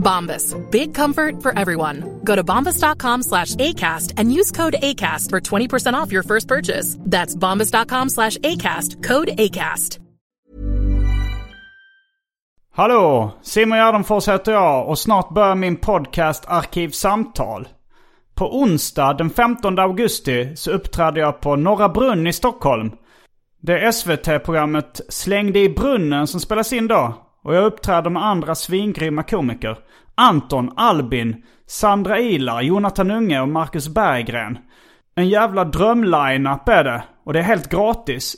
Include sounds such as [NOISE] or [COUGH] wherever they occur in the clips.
Bombas. Big comfort for everyone. Go to bombas.com slash ACAST and use code ACAST for 20% off your first purchase. That's bombas.com slash ACAST. Code ACAST. Hallå! Simon Gärdenfors heter jag och snart börjar min podcast Arkivsamtal. På onsdag den 15 augusti så uppträder jag på Norra Brunn i Stockholm. Det är SVT-programmet Släng dig i brunnen som spelas in då. Och jag uppträder med andra svingrymma komiker. Anton, Albin, Sandra Ilar, Jonathan Unge och Marcus Berggren. En jävla drömline-up är det. Och det är helt gratis.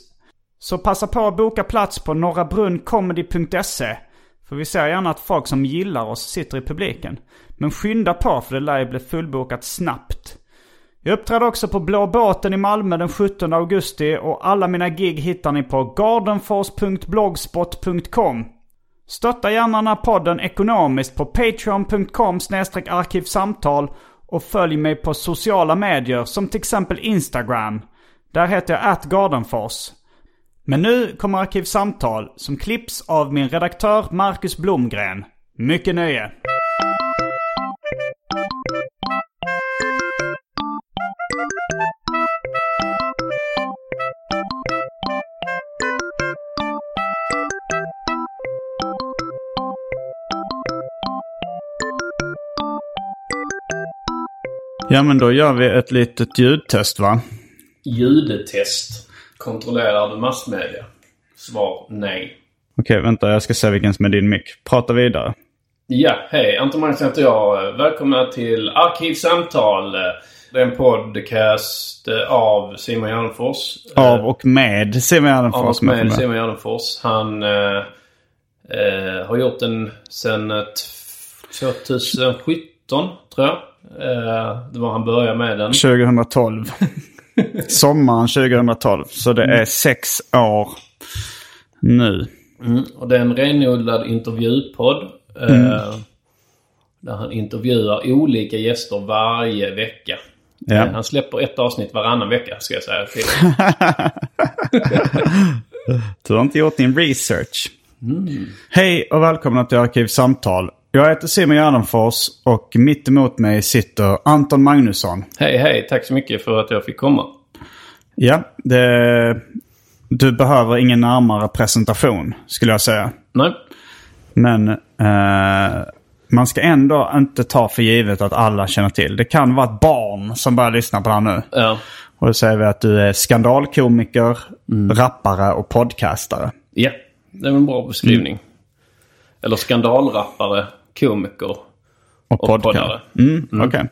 Så passa på att boka plats på norrabruncomedy.se. För vi ser gärna att folk som gillar oss sitter i publiken. Men skynda på för det lär ju bli fullbokat snabbt. Jag uppträder också på Blå båten i Malmö den 17 augusti och alla mina gig hittar ni på gardenfors.blogspot.com. Stötta gärna den här podden ekonomiskt på patreon.com arkivsamtal och följ mig på sociala medier som till exempel Instagram. Där heter jag atgardenfors. Men nu kommer Arkivsamtal som klipps av min redaktör Marcus Blomgren. Mycket nöje! Ja men då gör vi ett litet ljudtest va? Ljudtest. Kontrollerar du massmedia? Svar nej. Okej vänta jag ska se vilken som är din mick. Prata vidare. Ja, hej. Anton Magnusson heter jag. Välkomna till Arkivsamtal. Det är en podcast av Simon Gärdenfors. Av och med Simon Av Gärdenfors. och med Simon Gärdenfors. Han eh, eh, har gjort den sedan eh, t- 2017, tror jag. Eh, det var han började med den. 2012. [LAUGHS] Sommaren 2012. Så det är sex år nu. Mm. Och det är en renodlad intervjupodd. Eh, där han intervjuar olika gäster varje vecka. Ja. Eh, Han släpper ett avsnitt varannan vecka ska jag säga. [LAUGHS] Du har inte gjort din research. Hej och välkomna till Arkivsamtal. Jag heter Simon Gärdenfors och mitt emot mig sitter Anton Magnusson. hej hej, tack så mycket för att jag fick komma. Ja, det, du behöver ingen närmare presentation skulle jag säga. Nej, Men eh, man ska ändå inte ta för givet att alla känner till. Det kan vara ett barn som börjar lyssna på det här nu. ja. Och då säger vi att du är skandalkomiker, rappare och podcastare. Ja, det är en bra beskrivning. Eller skandalrappare, komiker Och, och poddare. Mm, Okej.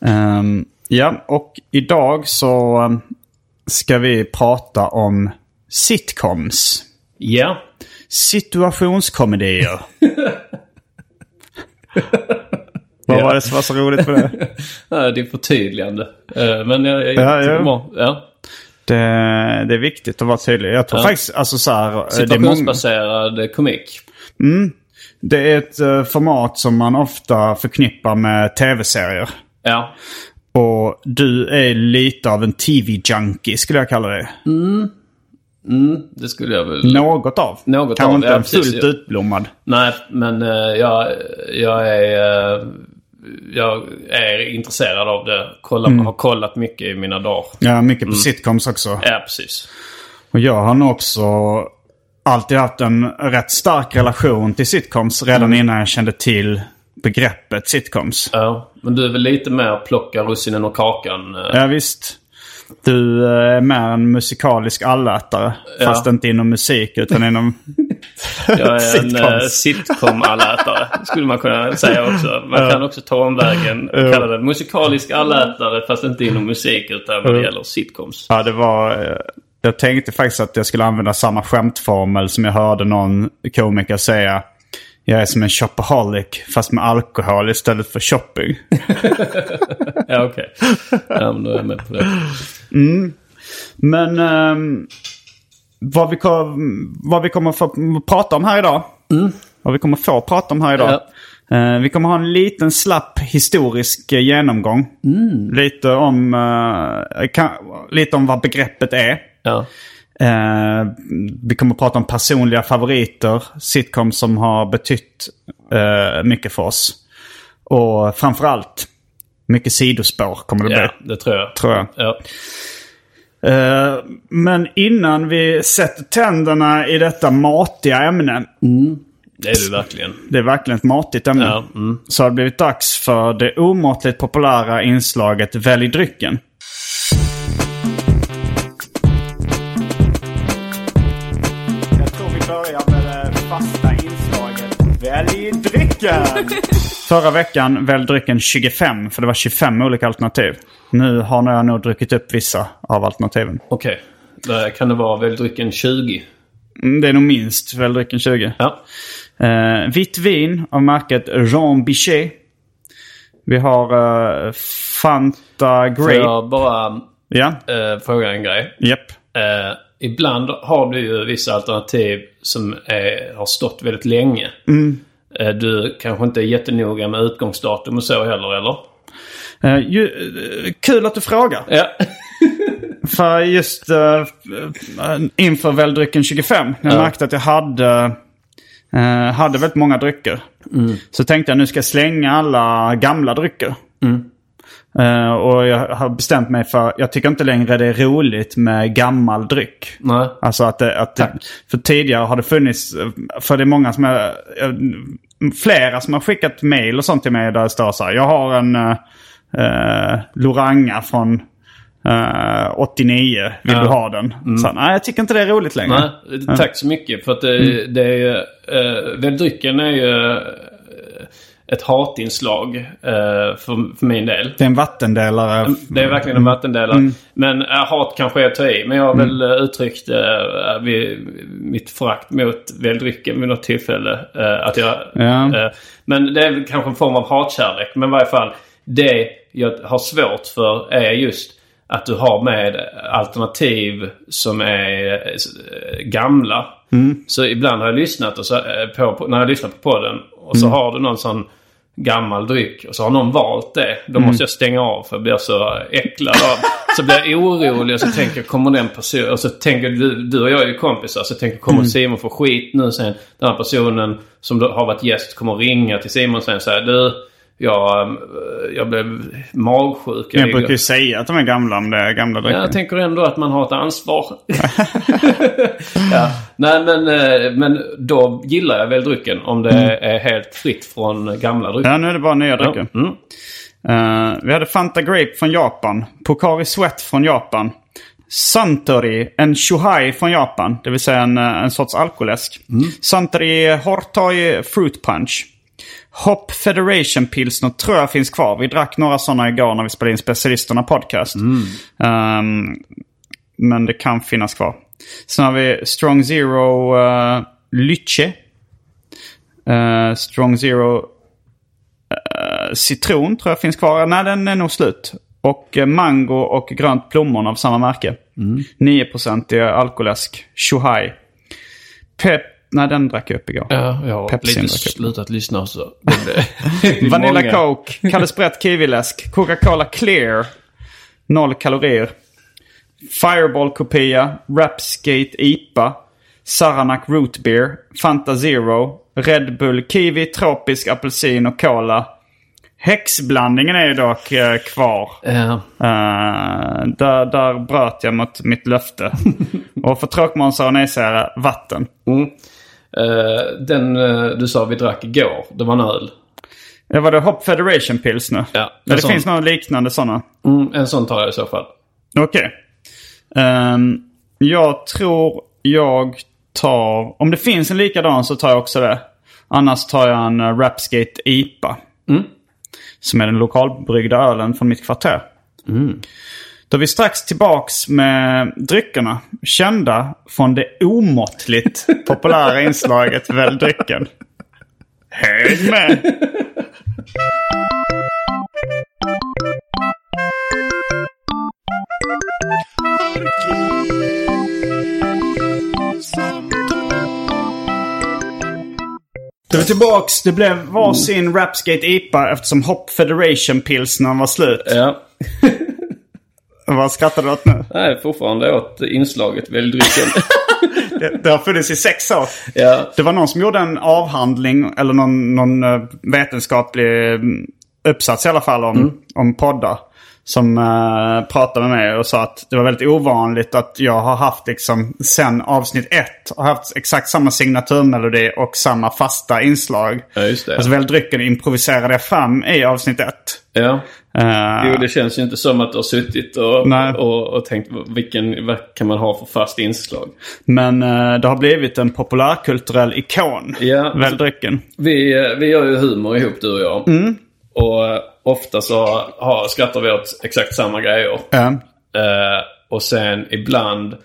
Ehm, ja, och idag så um, ska vi prata om sitcoms. Ja, Situationskomedier. [LAUGHS] Vad var det som var så roligt med det? [LAUGHS] Det är förtydligande. Eh, Men jag, jag Ja, ja. Ja. det? Det är viktigt att vara tydlig. Jag tror Ja. faktiskt, alltså så här, det är många, Situationsbaserad komik. Det är ett eh, format som man ofta förknippar med tv-serier. Ja. Och du är lite av en tv-junkie skulle jag kalla det. Det skulle jag väl... Något av. Något Kanske av, inte ja, fullt ja. utblommad. Nej, men eh, jag, jag är... eh, jag är intresserad av det. Kolla, Mm. Har kollat mycket i mina dagar. Ja, mycket på sitcoms också. Ja, precis. Och jag har nog också alltid haft en rätt stark relation till sitcoms redan Mm. innan jag kände till begreppet sitcoms. Ja, men du är väl lite mer plocka russinen och kakan? eh, Ja, visst. Du eh, är mer en musikalisk allätare. Ja. Fast inte inom musik utan inom [LAUGHS] Jag är en sitcoms. uh, sitcom-allätare, skulle man kunna säga också. Man kan också ta omvägen och kalla det musikalisk allätare fast inte inom musik utan vad det gäller sitcoms. Ja, det var... Jag tänkte faktiskt att jag skulle använda samma skämtformel som jag hörde någon komiker säga. Jag är som en shopaholic fast med alkohol istället för shopping. [LAUGHS] Ja, okej. Ja, men då är jag med på det. Men ehm, vad, vi kom, vad vi kommer få prata om här idag. Vad vi kommer få prata om här idag. Eh, vi kommer ha en liten slapp historisk eh, genomgång. Lite, om, eh, kan, lite om vad begreppet är. Ja. Eh, vi kommer prata om personliga favoriter. Sitcoms som har betytt eh, mycket för oss. Och framförallt mycket sidospår kommer det ja, bli. det tror jag. Tror jag. Ja. Eh, men innan vi sätter tänderna i detta matiga ämne. Det är det verkligen. Det är verkligen ett matigt ämne. Ja, mm. Så har det blivit dags för det omåttligt populära inslaget Välj drycken. Drycken! Förra veckan välj drycken 25, för det var 25 olika alternativ. Nu har jag nog druckit upp vissa av alternativen. Okej. Där Kan det vara väl drycken 20? Mm, Det är nog minst välj drycken 20. Ja. Eh, vitt vin av märket Jean Bichet. Vi har eh, Fanta Får Grape. jag bara Ja, eh, fråga en grej? japp. Eh, ibland har du ju vissa alternativ som är, har stått väldigt länge. Eh, du kanske inte är jättenoga med utgångsdatum och så heller, eller? Eh, ju, eh, kul att du frågar. Ja. [LAUGHS] För just uh, inför väldrycken 25, när jag Ja. märkte att jag hade, eh, hade väldigt många drycker. Så tänkte jag nu ska jag slänga alla gamla drycker. Eh, och jag har bestämt mig för, jag tycker inte längre det är roligt med gammal dryck. Nej. Alltså att det, att det, för tidigare har det funnits, för det är många som är, eh, flera som har skickat mail och sånt till mig där det står så här, jag har en eh, Loranga från eh, 89, vill Ja. du ha den? Så, nej, jag tycker inte det är roligt längre. Nej, tack så mycket. För att det, det är ju... Väl drycken är ju ett hatinslag eh, för, för min del. Det är en vattendelare. Det är verkligen en vattendelare. Men äh, hat kanske är att ta i. Men jag har väl eh, uttryckt äh, vid, mitt förakt mot väldrycken vid något tillfälle. eh, att jag, Ja. men det är kanske en form av hatkärlek. Men i varje fall, det jag har svårt för är just att du har med alternativ som är gamla. Så ibland har jag lyssnat och så, på, när jag lyssnar på podden och så har du någon sån gammal dryck och så har någon valt det. Då måste jag stänga av för jag blir så äcklad av. Så blir jag orolig och så tänker jag kommer den personen... Och så tänker du, du och jag är ju kompisar. Så tänker kommer Simon få skit nu sen. Den här personen som har varit gäst kommer ringa till Simon sen och säga du... Jag, jag blev magsjuk. Jag brukar ju säga att de är gamla om det är gamla drycker. Ja, jag tänker ändå att man har ett ansvar. [LAUGHS] [LAUGHS] ja. Nej, men, eh, men då gillar jag väl drycken om det är helt fritt från gamla drycker. Ja, nu är det bara nya drycker. Mm. Eh, vi hade Fanta Grape från Japan. Pocari Sweat från Japan. Suntory, en Shuhai från Japan. Det vill säga en, eh, en sorts alkoläsk. Suntory Hortoy Fruit Punch. Hop Federation Pilsner tror jag finns kvar. Vi drack några sådana igår när vi spelade in Specialisterna Podcast. Ehm, men det kan finnas kvar. Sen har vi Strong Zero uh, Lyche. Eh, Strong Zero eh, Citron tror jag finns kvar. Nej, den är nog slut. Och eh, Mango och Grönt Plommon av samma märke. 9% i alkoläsk. Shuhai. Pep... Nej, den drack jag upp igår. Ja, jag har Pepsin lite slutat lyssna så. Det [LAUGHS] blev- Vanilla många. Coke, Kalle Sprätt Kiwiläsk, Coca-Cola Clear. Noll kalorier. Fireball-kopia, Rapskate IPA, Saranac Root Beer, Fanta Zero, Red Bull Kiwi, Tropisk Apelsin och Cola. Häxblandningen är ju dock eh, kvar. Ja. Eh, där, där bröt jag mot mitt löfte. [LAUGHS] och för tråkmånsar och nejsägare, vatten. Mm. Eh, den eh, du sa vi drack igår, det var en öl. Det var det Hop Federation Pilsner. Ja, det en sån. finns några liknande sådana. Mm, en sån tar jag i så fall. Okej. Ehm, jag tror jag tar... Om det finns en likadan så tar jag också det. Annars tar jag en uh, Rapskate IPA. Som är den lokalbryggda ölen från mitt kvarter. Då är vi strax tillbaks med dryckerna. Kända från det omåttligt [LAUGHS] populära inslaget Välj drycken. Häng med! Då är vi tillbaks. Det blev varsin Rapskate IPA eftersom Hop Federation pilsnern var slut. Ja. [LAUGHS] Vad skrattar du åt nu? Nej, fortfarande åt inslaget Välj drycken. [LAUGHS] Det, det har funnits i sex år. ja. Det var någon som gjorde en avhandling eller någon, någon eh, vetenskaplig uppsats i alla fall om, om poddar. Som uh, pratade med mig och sa att det var väldigt ovanligt att jag har haft liksom sen avsnitt ett har haft exakt samma signaturmelodi och samma fasta inslag. ja, just det. Alltså väl drycken improviserade jag fram i avsnitt ett. ja. Eh, Jo, det känns ju inte som att du har suttit och, och, och tänkt vilken, vad kan man ha för fast inslag. Men eh, det har blivit en populärkulturell ikon. Ja. Väl drycken. Vi, vi gör ju humor ihop du och jag. Mm. Och ofta så har, skrattar vi åt exakt samma grejer. Ja. Eh, och sen ibland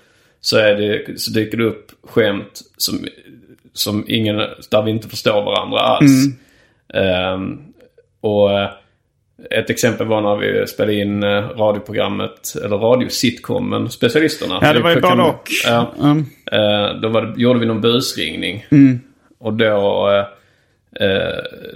så, är det, så dyker det upp skämt som, som ingen, där vi inte förstår varandra alls. Ehm, och eh, ett exempel var när vi spelade in eh, radioprogrammet, eller radiositcomen, Specialisterna. Ja, det var ju både och. Ja. Mm. Då var det, gjorde vi någon busringning. Och då... Eh,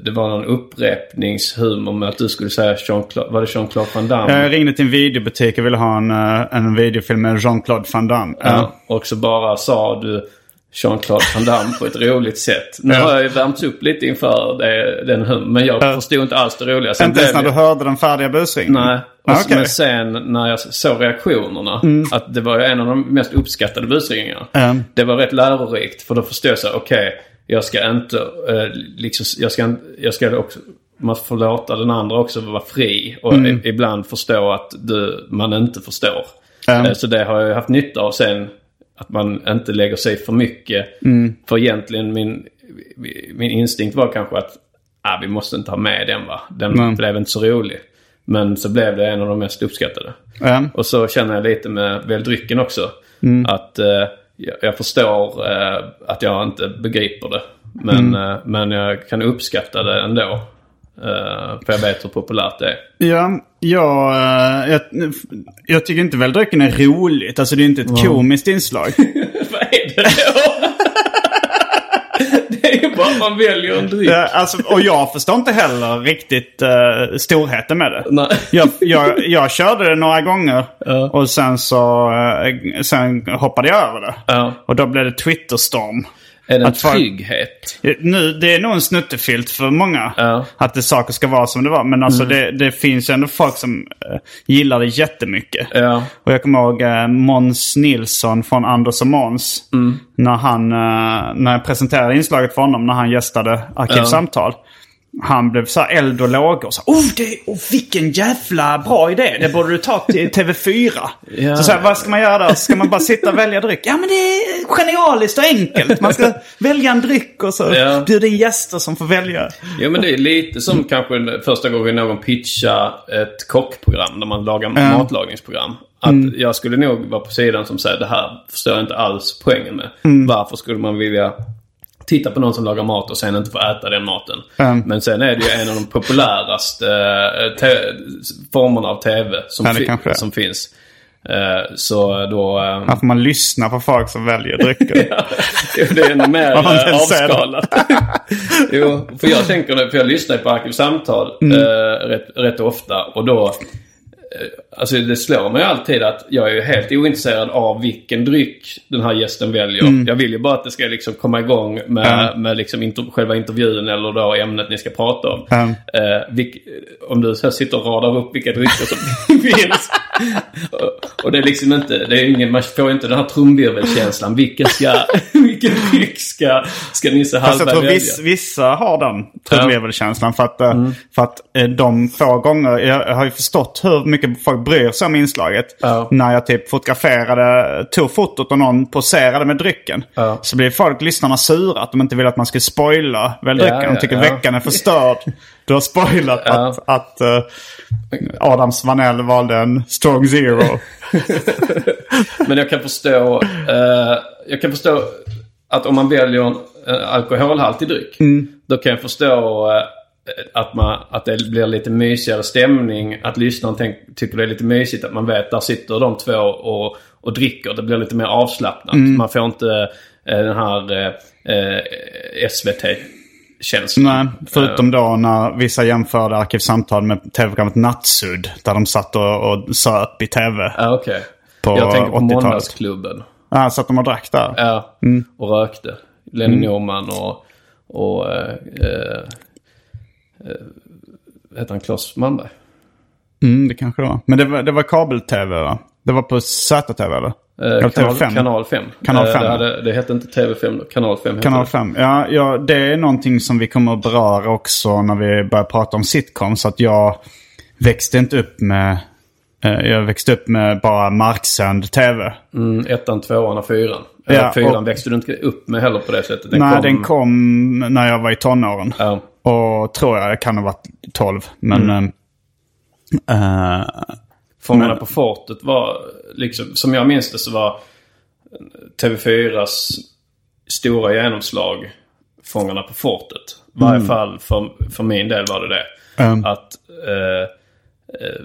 det var någon upprepningshumor med att du skulle säga Jean-Claude... Var det Jean-Claude Van Damme? Jag ringde till en videobutik och ville ha en, eh, en videofilm med Jean-Claude Van Damme. Ja. Och så bara sa du Jean-Claude Van Damme på ett [LAUGHS] roligt sätt. Nu Ja. har jag ju värmts upp lite inför det, den humorn. Men jag Ja. förstod inte alls det roliga. Sen Inte ens när du hörde den färdiga busringningen? Nej. Och Ah, okej. Men sen när jag såg reaktionerna. Att det var en av de mest uppskattade busringningarna. Mm. Det var rätt lärorikt. För då förstod jag så okej. Jag ska inte, eh, liksom, jag ska, jag ska också, man får låta den andra också vara fri. Och i, ibland förstå att du, man inte förstår. Mm. Så det har jag haft nytta av sen. Att man inte lägger sig för mycket. För egentligen min, min instinkt var kanske att ah, vi måste inte ha med den va. Den Nej. blev inte så rolig. Men så blev det en av de mest uppskattade. Och så känner jag lite med väl drycken också. Att eh, jag, jag förstår eh, att jag inte begriper det. Men, eh, men jag kan uppskatta det ändå. Eh, för jag vet hur populärt det är. Ja, jag, eh, jag, jag tycker inte väl drycken är roligt. Alltså det är inte ett komiskt inslag. [LAUGHS] Vad är det då? [LAUGHS] det är bara att man väljer en dryck. Alltså, och jag förstår inte heller riktigt uh, storheten med det. Nej. Jag, jag, jag körde det några gånger Ja. och sen så eh, sen hoppade jag över det. Ja. Och då blev det Twitterstorm. Är det en trygghet? Nu, det är nog en snuttefilt för många. Ja. Att det saker ska vara som det var. Men alltså det, det finns ju ändå folk som eh, gillar det jättemycket. Ja. Och jag kommer ihåg uh, Måns Nilsson från Anders och Måns. När, han, eh, när jag presenterade inslaget för honom när han gästade Arkivsamtal. Han blev så här eld och lågor. Så, oh, det, oh, vilken jävla bra idé. Det borde du ta till TV4. [LAUGHS] Ja. Så, så här, vad ska man göra då? Ska man bara sitta och välja dryck? Ja men det är genialiskt och enkelt. Man ska [LAUGHS] välja en dryck och så Ja. bjuda in gäster som får välja. Jo men det är lite som kanske första gången någon pitchar ett kockprogram. Där man lagar Ja. matlagningsprogram. Att jag skulle nog vara på sidan som säger det här förstår jag inte alls poängen med. Varför skulle man vilja titta på någon som lagar mat och sen inte få äta den maten. Mm. Men sen är det ju en av de populäraste eh, formerna av tv som, Ja, fi- som finns. Eh, så då... eh, får man lyssna på folk som väljer drycker. [LAUGHS] Jo, det är ännu mer [LAUGHS] avskalat. [LAUGHS] jo, för jag tänker det, för jag lyssnar på Arkivsamtal Mm. rätt, rätt ofta och då... Eh, alltså det slår mig alltid att jag är helt ointresserad av vilken dryck den här gästen väljer. Jag vill ju bara att det ska liksom komma igång med, Mm. Med liksom inter, själva intervjun eller då ämnet ni ska prata om. Ja. Eh, om du så sitter och radar upp vilka drycker som [LAUGHS] finns. och, och det är liksom inte, det är ingen, man får inte den här trumvirvelkänslan. Vilken ska, [LAUGHS] vilken dryck ska, ska Nisse Fast jag Hallberg tror välja? viss, vissa har den trumvirvelkänslan. För att, eh, för att de få gånger, jag har ju förstått hur mycket mycket folk bryr sig om inslaget. Ja. När jag typ fotograferade, tog fotot och någon poserade med drycken. Ja. Så blev folk, lyssnarna sura att de inte vill att man ska spoila väl drycken. Ja, de tycker veckan är förstörd. [LAUGHS] Du har spoilat att, att eh, Adam Svanell valde en strong zero. [LAUGHS] Men jag kan förstå, eh, jag kan förstå att om man väljer en eh, alkoholhaltig dryck. Då kan jag förstå att, man, att det blir lite mysigare stämning. Att lyssnaren tänk, tycker det är lite mysigt att man vet där sitter de två och, och dricker. Det blir lite mer avslappnat. Man får inte eh, den här eh, eh, SVT-känslan. Nej, förutom då när vissa jämförde Arkivsamtal med tv-programmet Nattsudd. Där de satt och, och söp i tv. Ja, okej. På Jag tänker på 80-talet. Måndagsklubben. Ja, satt de och drack där. Ja, och rökte. Lenny Norman och, och eh, eh, eh, heter han Claes Malmberg? Mm, det kanske det var. Men det var, det var kabel-tv va? Det var på ZTV eller? Eh, kanal, TV5? kanal 5. Kanal Eh, 5. det, hade, det hette inte TV5 då. Kanal 5 hette Kanal det. 5. Ja, ja, det är någonting som vi kommer att beröra också när vi börjar prata om sitcoms. Att jag växte inte upp med... eh, Jag växte upp med bara marksänd tv. Mm, ettan, tvåan och fyran. Ja, fyran och- växte du inte upp med heller på det sättet. Den Nej, kom, den kom när jag var i tonåren. Ja. Och tror jag, jag kan ha varit 12. Men... Mm. eh, eh, Fångarna på fortet var, liksom, som jag minns det så var TV4s stora genomslag Fångarna på fortet. I varje fall för, för min del var det det. Mm. Att, eh, eh,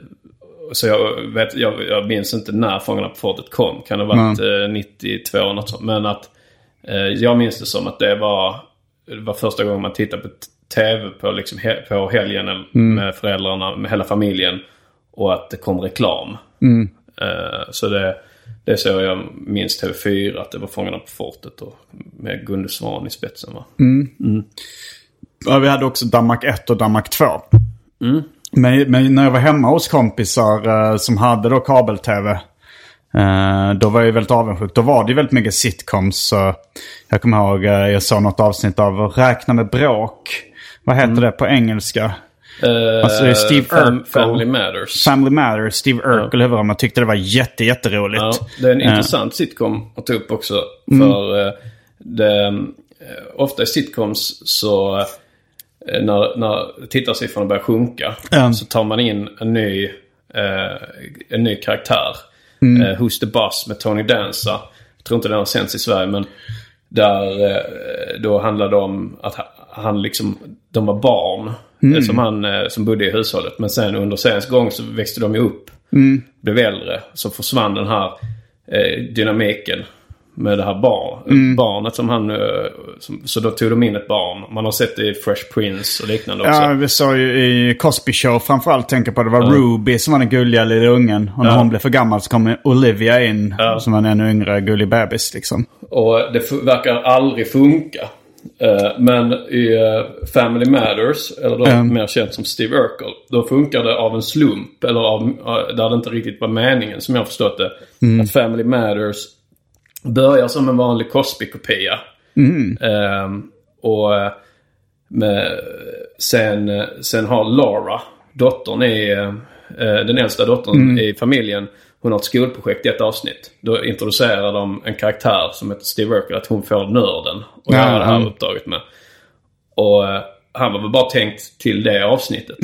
så jag, vet, jag, jag minns inte när Fångarna på fortet kom. Kan det ha varit eh, 92 eller något sånt. Men att eh, jag minns det som att det var, det var första gången man tittade på TV på, liksom he, på helgen eller med föräldrarna, med hela familjen. Och att det kom reklam. Eh, så det, det är så jag minns TV4, att det var Fångarna på fortet och med Gunde Svan i spetsen. Va? Ja, vi hade också Danmark 1 och Danmark 2. Men, men när jag var hemma hos kompisar eh, som hade då kabel-tv. eh, då var jag väldigt avundsjuk. Då var det ju väldigt mycket sitcoms. Så jag kommer ihåg, eh, jag såg något avsnitt av Räkna med bråk. Vad heter det på engelska? Eh, Alltså, Steve Urkel. Family Matters. Family Matters, Steve Urkel huvudroll. Jag tyckte det var jätte, jätteroligt. Ja, det är en Eh, intressant sitcom att ta upp också. Mm. För eh, det, ofta i sitcoms så när, när tittarsiffrorna börjar sjunka Ja. så tar man in en ny, eh, en ny karaktär. Mm. Eh, Who's the Boss med Tony Danza. Jag tror inte den har sänts i Sverige men där eh, då handlar det om att han liksom, de var barn Mm. som han eh, som bodde i hushållet. Men sen under seriens gång så växte de ju upp. Mm. Blev äldre. Så försvann den här eh, dynamiken med det här barn, Mm. barnet som han... Eh, som, så då tog de in ett barn. Man har sett det i Fresh Prince och liknande också. Ja, vi såg ju i Cosby Show framförallt tänka på det var Ruby som var den gulliga lilla ungen. Och när Ja. hon blev för gammal så kom Olivia in Ja. som var en ännu yngre gullig bebis liksom. Och det verkar aldrig funka. Eh, men i eh, Family Matters, eller då Mm. mer känt som Steve Urkel, då funkar det av en slump. Eller av, eh, där det inte riktigt var meningen, som jag förstått det. Att Family Matters börjar som en vanlig Cosby-kopia. Eh, och eh, med, sen, sen har Laura, dottern eh, den äldsta dottern i familjen. Hon har ett skolprojekt i ett avsnitt. Då introducerar de en karaktär som heter Steve Urkel. Att hon får nörden att Ja, göra det här ja. uppdraget med. Och eh, han var väl bara tänkt till det avsnittet.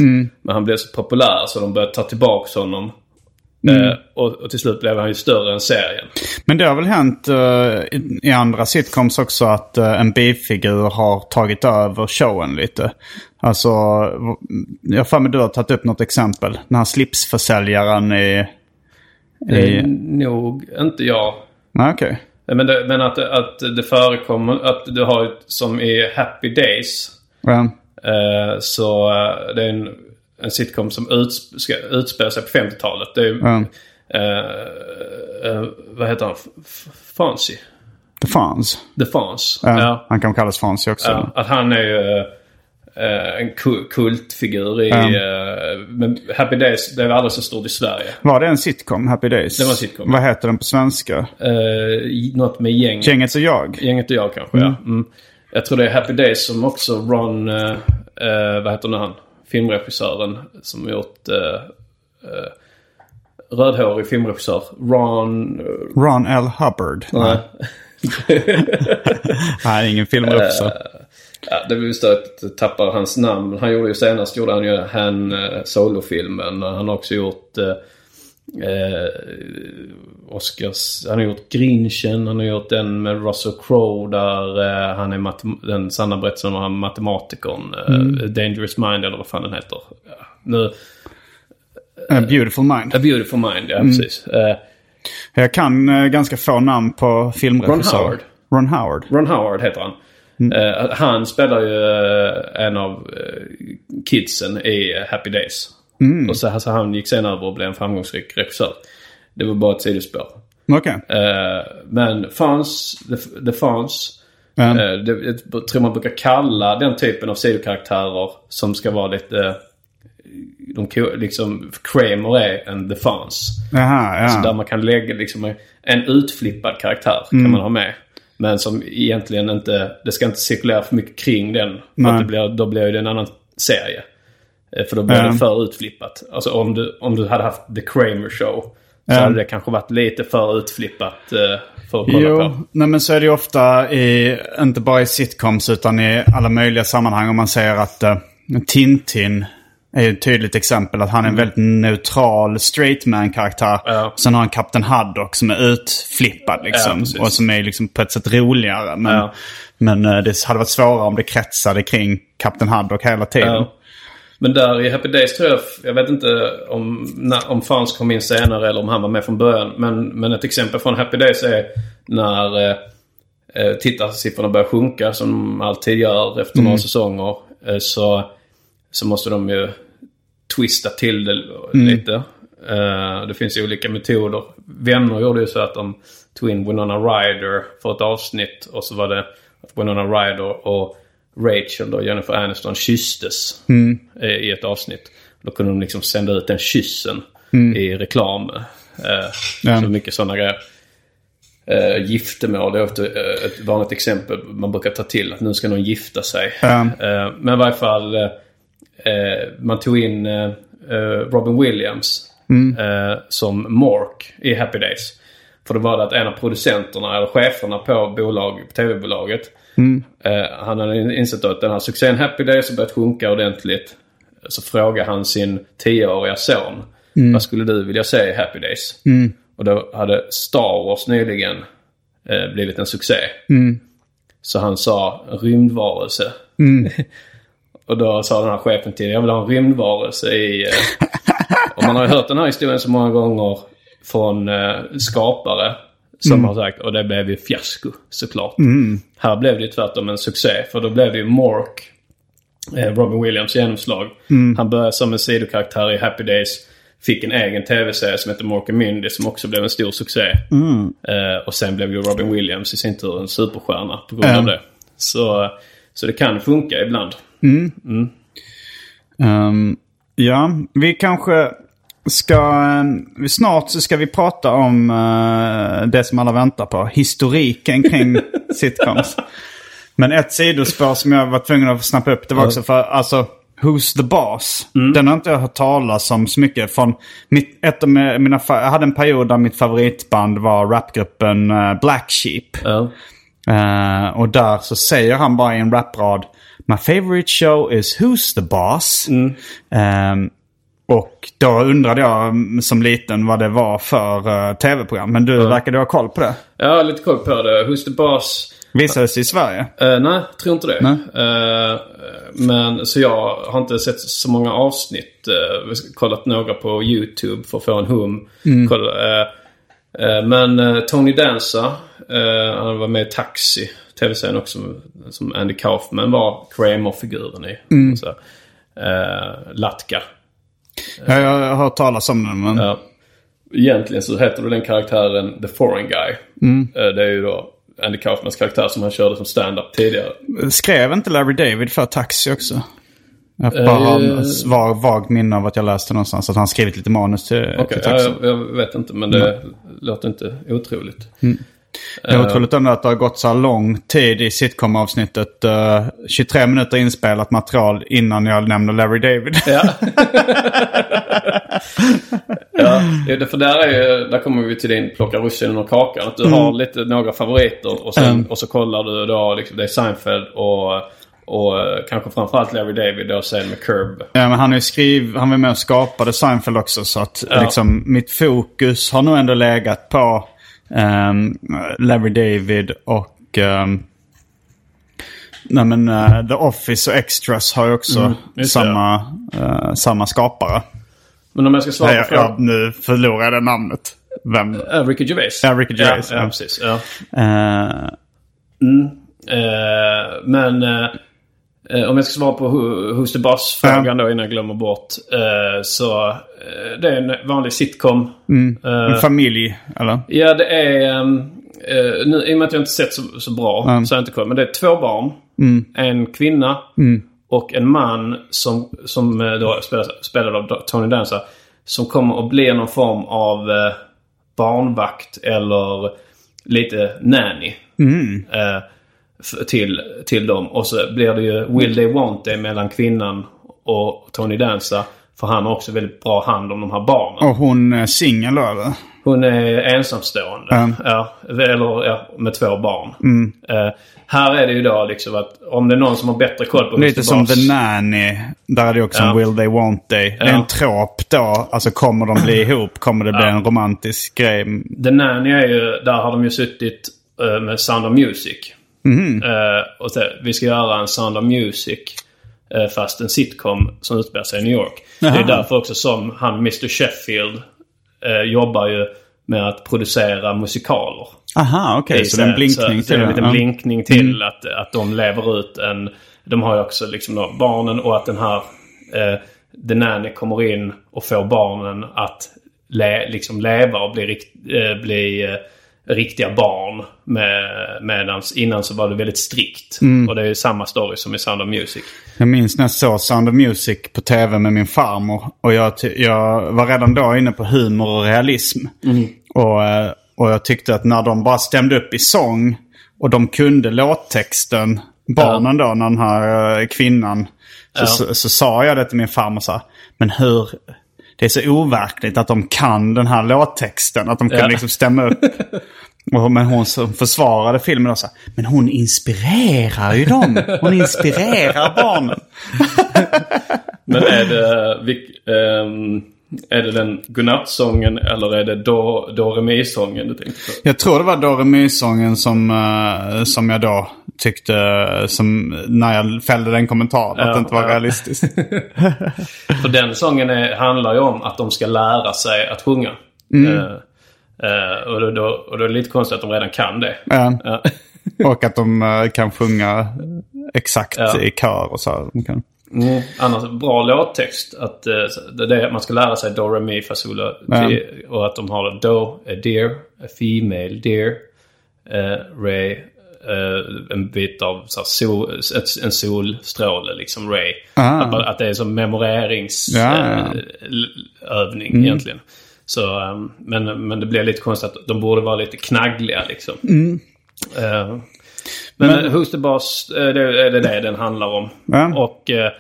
Men han blev så populär så de började ta tillbaka honom. Eh, och, och till slut blev han ju större än serien. Men det har väl hänt eh, i, i andra sitcoms också att eh, en bifigur har tagit över showen lite. Alltså, jag har för mig du har tagit upp något exempel. Den här slipsförsäljaren i... Det är nog inte jag. Nej, okej. Men, det, men att, att det förekommer att du har som i Happy Days. Ja. Eh, så eh, det är en, en sitcom som uts, ska utspela sig på 50-talet. Det är Ja. eh, eh, vad heter han? F- F- Fonzie? The Fonz. The Fonz. Ja. Han kan kallas Fonzie också. Att han är ju eh, en ku- kultfigur i... Eh, men Happy Days, det är aldrig så stort i Sverige. Var det en sitcom, Happy Days? Det var en sitcom. Vad heter den på svenska? Eh, något med gäng. Gänget och jag? Gänget och jag kanske, ja. Mm. Jag tror det är Happy Days som också Ron, eh, vad heter nu han? Filmregissören som gjort rödhårig filmregissör. Ron... Ron L. Hubbard. Nej. Nej, [LAUGHS] ingen filmregissör. Ja, det är just att jag tappar hans namn. Han gjorde ju senast gjorde han ju Han uh, Solo-filmen. Han har också gjort uh, uh, Oscars... Han har gjort Grinchen. Han har gjort den med Russell Crowe där uh, han är den sanna berättelsen om matematikern. Uh, Dangerous Mind eller vad fan den heter. Ja, nu, A Beautiful Mind. A Beautiful Mind, ja precis. Uh, Jag kan eh, ganska få namn på filmregissörer. Ron Howard. Ron Howard. Ron Howard heter han. Eh, han spelar ju eh, en av uh, kidsen i eh, Happy Days. Och så, alltså, han gick sen över och blev en framgångsrik regissör. Det var bara ett sidospår. Eh, men fanns, det, det fanns. Ja. eh, det, jag tror man brukar kalla den typen av sidokaraktärer som ska vara lite... De, liksom, Kramer är en The Fonz. Jaha, Så där ja. man kan lägga liksom en utflippad karaktär Mm. kan man ha med. Men som egentligen inte, det ska inte cirkulera för mycket kring den. För det blir, då blir det en annan serie. Eh, För då blir Ja. det för utflippat. Alltså om du, om du hade haft The Kramer Show. Så Ja. hade det kanske varit lite för utflippat eh, för att kolla Jo, på. nej men så är det ju ofta i, inte bara i sitcoms utan i alla möjliga sammanhang. Om man säger att uh, Tintin är ett tydligt exempel. Att han är en väldigt neutral straight man-karaktär. Mm. Ja. Sen har han Kapten Haddock som är utflippad Ja, liksom. precis. och som är liksom på ett sätt roligare. Men, Ja. men eh, det hade varit svårare om det kretsade kring Kapten Haddock hela tiden. Ja. Men där i Happy Days tror jag, jag vet inte om, när, om Fans kom in senare eller om han var med från början. Men, men ett exempel från Happy Days är när eh, eh, tittarsiffrorna börjar sjunka som de alltid gör efter några säsonger. Eh, så, så måste de ju twista till det lite. Eh, det finns ju olika metoder. Vänner gjorde ju så att de tog in Winona Ryder för ett avsnitt. Och så var det att Winona Ryder och Rachel och Jennifer Aniston kysstes eh, i ett avsnitt. Då kunde de liksom sända ut den kyssen i reklam. Eh, Ja. Så mycket sådana grejer. Uh, giftermål är eh, ett vanligt exempel man brukar ta till. Att nu ska någon gifta sig. Ja. Eh, men i varje fall, man tog in eh, eh, Robin Williams eh, som Mork i Happy Days. För det var det att en av producenterna, eller cheferna på, bolag, tv-bolaget. Eh, han hade insett att den här succén Happy Days har börjat sjunka ordentligt. Så frågade han sin tioåriga son. Vad skulle du vilja se i Happy Days? Och då hade Star Wars nyligen eh, blivit en succé. Så han sa rymdvarelse. [LAUGHS] och då sa den här chefen till jag vill ha en rymdvarelse i... Eh, och man har ju hört den här historien så många gånger från eh, skapare. Som har sagt, och det blev ju fiasko såklart. Här blev det ju tvärtom en succé. För då blev det ju Mork, eh, Robin Williams genomslag. Han började som en sidokaraktär i Happy Days. Fick en egen tv-serie som heter Mork and Mindy som också blev en stor succé. Eh, och sen blev ju Robin Williams i sin tur en superstjärna på grund av det. Så, så det kan funka ibland. Ehm, ja, vi kanske ska... eh, Snart så ska vi prata om eh, det som alla väntar på. Historiken kring [LAUGHS] sitcoms. Men ett sidospår som jag var tvungen att snappa upp det var också för alltså Who's the Boss? Den har inte jag hört talas om så mycket. Från mitt, ett av mina, jag hade en period där mitt favoritband var rapgruppen eh, Black Sheep. Ja. Eh, och där så säger han bara i en raprad My favorite show is Who's the Boss? Ehm, och då undrade jag mm, som liten vad det var för eh, tv-program. Men du verkade ha koll på det. Jag har lite koll på det. Who's the Boss? Visades i Sverige? Eh, nej, tror inte det. Eh, men så jag har inte sett så många avsnitt. Uh, kollat några på YouTube för att få en hum. Kolla, eh, eh, men Tony Danza, eh, han var med i Taxi. Tv-serien också som Andy Kaufman var Kramer-figuren i. Och Så, eh, Latka. Ja, jag har hört talas om den. Men... Ja. Egentligen så heter den karaktären The Foreign Guy. Eh, det är ju då Andy Kaufmans karaktär som han körde som stand-up tidigare. Skrev inte Larry David för Taxi också? Jag bara har en svag, vag minne av att jag läste någonstans att han skrivit lite manus till, Okej, till ja, Taxi. jag, jag vet inte men det låter inte otroligt. Det är otroligt ändå att det har gått så här lång tid i sitcom-avsnittet. eh, 23 minuter inspelat material innan jag nämner Larry David. Ja. [LAUGHS] Ja, för där, är, ju- där kommer vi till din plocka russinen ur kakan. Att du Mm. har lite, några favoriter och, sen, och så kollar du då liksom, det är Seinfeld och, och eh, kanske framförallt Larry David då sen med Curb. Ja, men han, är skriv, han var med och skapade Seinfeld också. Så att Ja. liksom, mitt fokus har nog ändå legat på ehm, Larry David och ehm, nej, men, eh, The Office och Extras har ju också Mm, samma, eh, samma skapare. Men om jag ska svara på frågan. nu förlorar jag det namnet. Vem? Uh, Ricky Gervais. Ja, Ricky Gervais, Ja, ja, ja. precis. Ja. Eh, men om jag ska svara på who, Who's the Boss-frågan då innan jag glömmer bort. eh, så eh, det är en vanlig sitcom. en familj, eller? Ja, det är... ehm, eh, nu, I och med att jag inte sett så, så bra så har jag inte koll. Men det är två barn. En kvinna och en man som, som eh, då spelas, spelad av Tony Danza. Som kommer att bli någon form av eh, barnvakt eller lite nanny. Eh, f- till, till dem. Och så blir det ju Will They Want They mellan kvinnan och Tony Danza. För han har också väldigt bra hand om de här barnen. Och hon är singel då, eller? Hon är ensamstående. Mm. Ja, eller ja, med två barn. Eh, här är det ju då liksom att om det är någon som har bättre koll på Lite som The Nanny. Där är det också Ja. en Will They Want They. Det är Ja. en trop då. Alltså kommer de bli [CLEARS THROAT] ihop? Kommer det bli en romantisk grej? The Nanny är ju, där har de ju suttit eh, med Sound of Music. Mhm. Eh, och så, vi ska göra en Sound of Music. eh, fast en sitcom som utspelar sig i New York. Det är Jaha. därför också som han Mr Sheffield eh, jobbar ju med att producera musikaler. Aha, okej. i så det är en blinkning så, till det. är en liten Ja. blinkning till att, att de lever ut en... De har ju också liksom då barnen och att den här... Eh, The Nanny kommer in och får barnen att le, liksom leva och bli, eh, bli eh, riktiga barn. Med, medans innan så var det väldigt strikt. Mm. Och det är ju samma story som i Sound of Music. Jag minns när jag såg Sound of Music på tv med min farmor. Och jag, jag var redan då inne på humor och realism. Och, eh, och jag tyckte att när de bara stämde upp i sång och de kunde låttexten, barnen då, när den här eh, kvinnan. Så, Ja. så, så, sa jag det till min farmor så här, men hur... Det är så overkligt att de kan den här låttexten. Att de kan Ja. liksom stämma upp. [LAUGHS] Men hon som försvarade filmen och sa, men hon inspirerar ju dem. Hon inspirerar barnen. [LAUGHS] Men är det, vilk, ehm, är det den godnattsången eller är det Do, Do Re Mi-sången du tänkte på? Jag tror det var Doremi-sången som, eh, som jag då tyckte, som, när jag fällde den kommentaren, att Ja, det inte var ja. realistiskt. [LAUGHS] För den sången är, handlar ju om att de ska lära sig att sjunga. Mm. Eh, eh, och, då, då, och då är det lite konstigt att de redan kan det. Ja. Ja. [LAUGHS] Och att de eh, kan sjunga exakt Ja. i kör och så. De kan. Mm. Annars bra låttext. Att eh, det är det, man ska lära sig Do, Re, Mi, Fa, Sol, Ja. Och att de har Do, a deer, a female deer, uh, Ray, eh, en bit av så sol, ett, en solstråle, liksom Ray. Ah. Att, att det är som memoreringsövning Ja, ja. övning Mm. egentligen. Så, eh, men, men det blir lite konstigt att de borde vara lite knaggliga liksom. Men, Mm. Men- men Who's the Boss, eh, det är det, det den handlar om. Ja. Och eh,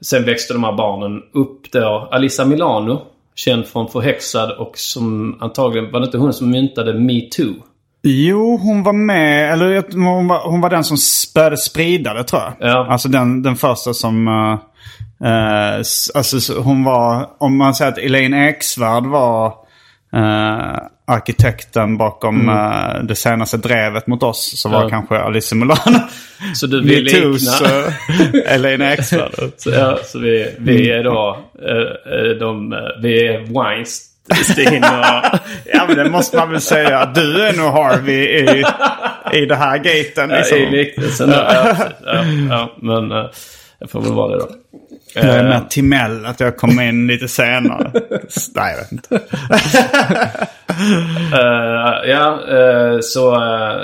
sen växte de här barnen upp då. Alissa Milano, känd från Förhäxad och som antagligen, var det inte hon som myntade Me Too? Jo, hon var med, eller hon var, hon var den som började sprida det tror jag. Ja. Alltså den, den första som... eh, s- alltså så hon var, om man säger att Elaine Eksvärd var eh, arkitekten bakom eh, det senaste drevet mot oss så var Mm. Ja. kanske Alice Milano. [LAUGHS] Så du vill likna... uh, [LAUGHS] Elaine Eksvärd. så, ja, så vi, vi är då, de, vi är Weinstein och... [LAUGHS] ja men det måste man väl säga. Du är nog Harvey i, i det här gaten. Liksom. I liknelsen då. Ja, ja, ja, men jag får väl vara det då. Jag är Eh, med Timell, att jag kommer in lite senare. [LAUGHS] Nej, jag vet inte. [LAUGHS] Eh, ja, eh, så... eh,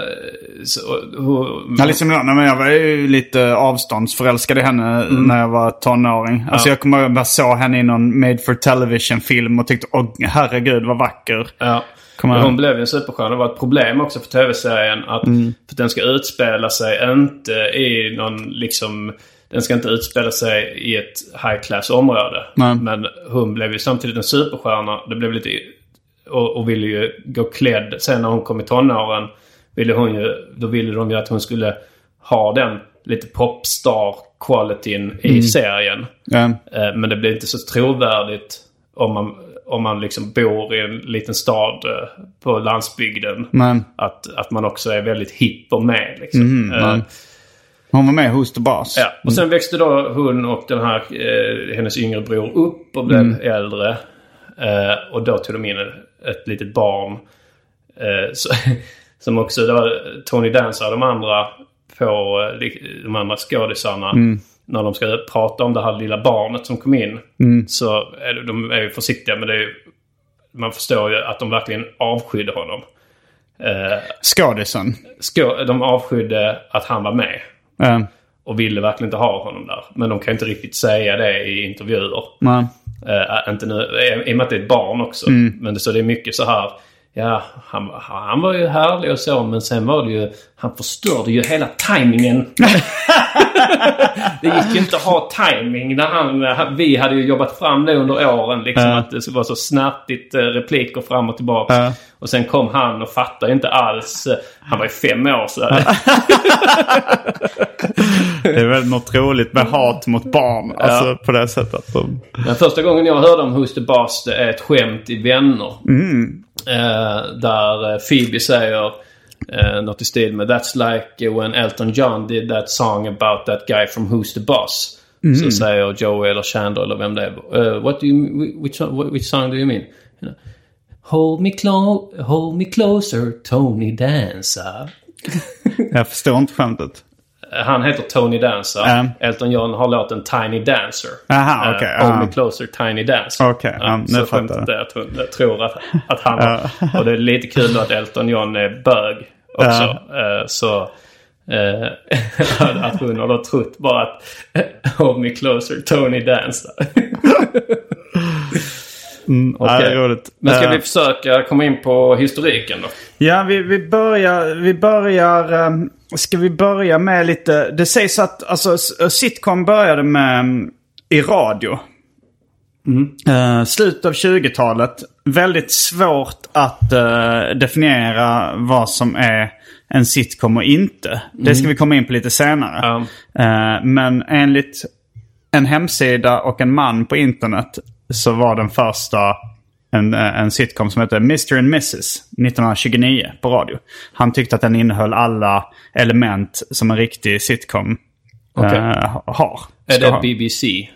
så hur, Alice Milano, men jag var ju lite avståndsförälskad i henne när jag var tonåring. Alltså jag kommer ihåg att jag såg henne i någon made for television-film och tyckte åh herregud vad vacker. Ja. Hon blev ju en superstjärna. Det var ett problem också för tv-serien att, för att den ska utspela sig inte i någon liksom den ska inte utspela sig i ett high class område. Nej. Men hon blev ju samtidigt en superstjärna. Det blev lite... Och, och ville ju gå klädd. Sen när hon kom i tonåren ville hon ju... Då ville de ju att hon skulle ha den lite popstar qualityn i serien. Ja. Eh, Men det blir inte så trovärdigt om man, om man liksom bor i en liten stad eh, på landsbygden. Att, att man också är väldigt hipp och med. Liksom. Eh, nej. Hon var med hos The Boss. Ja, och sen växte då hon och den här, eh, hennes yngre bror upp och blev äldre. Eh, och då tog de in ett, ett litet barn. Eh, [LAUGHS] så, som också, det var Tony Danza och de andra på eh, de andra skådisarna. När de ska prata om det här lilla barnet som kom in. Så är de är ju försiktiga men det är man förstår ju att de verkligen avskydde honom. Eh, Skådisen. skå, de avskydde att han var med. Ja. Och ville verkligen inte ha honom där. Men de kan inte riktigt säga det i intervjuer. Nej. Eh, inte nu, I och med att det är ett barn också. Men det, så det är mycket så här. Ja, han, han var ju härlig och så. Men sen var det ju... Han förstörde ju hela tajmingen. [LAUGHS] det gick ju inte att ha timing när han... Vi hade ju jobbat fram det under åren. Liksom, Att det vara så snärtigt eh, repliker fram och tillbaka. Ja. Och sen kom han och fattade inte alls. eh, Han var ju fem år så. [LAUGHS] Det är väl något roligt med hat mot barn. Alltså på det sättet. Men första gången jag hörde om Who's the Boss det är ett skämt i Vänner. Eh, där eh, Phoebe säger eh, något i stil med That's like when Elton John did that song about that guy from Who's the Boss. Så säger Joey eller Chandler eller vem det är. eh, what do you, which, which song do you mean? You know, hold, me clo- hold me closer Tony Danza. [LAUGHS] Jag förstår inte skämtet. Eh, Han heter Tony Danza. Ja. Elton John har låten Tiny Dancer. Aha, Eh, Hold ja. me closer Tiny Dancer. Okej, ja, nu så fattar skämtet jag. att hon jag tror att, att han [LAUGHS] har... Och det är lite kul att Elton John är bög också. Eh, Så... eh, [LAUGHS] att hon har då trott bara att Hold me closer Tony Dancer. [LAUGHS] Ja, det är roligt. Men ska Eh, vi försöka komma in på historiken då? Ja, vi, vi börjar... Vi börjar um, ska vi börja med lite... Det sägs att alltså, s- sitcom började med um, i radio. Eh, slutet av 20-talet. Väldigt svårt att eh, definiera vad som är en sitcom och inte. Det ska vi komma in på lite senare. Ja. Eh, men enligt en hemsida och en man på internet så var den första en, eh, en sitcom som hette Mr and Mrs 1929 på radio. Han tyckte att den innehöll alla element som en riktig sitcom eh, har. Är det ha. BBC?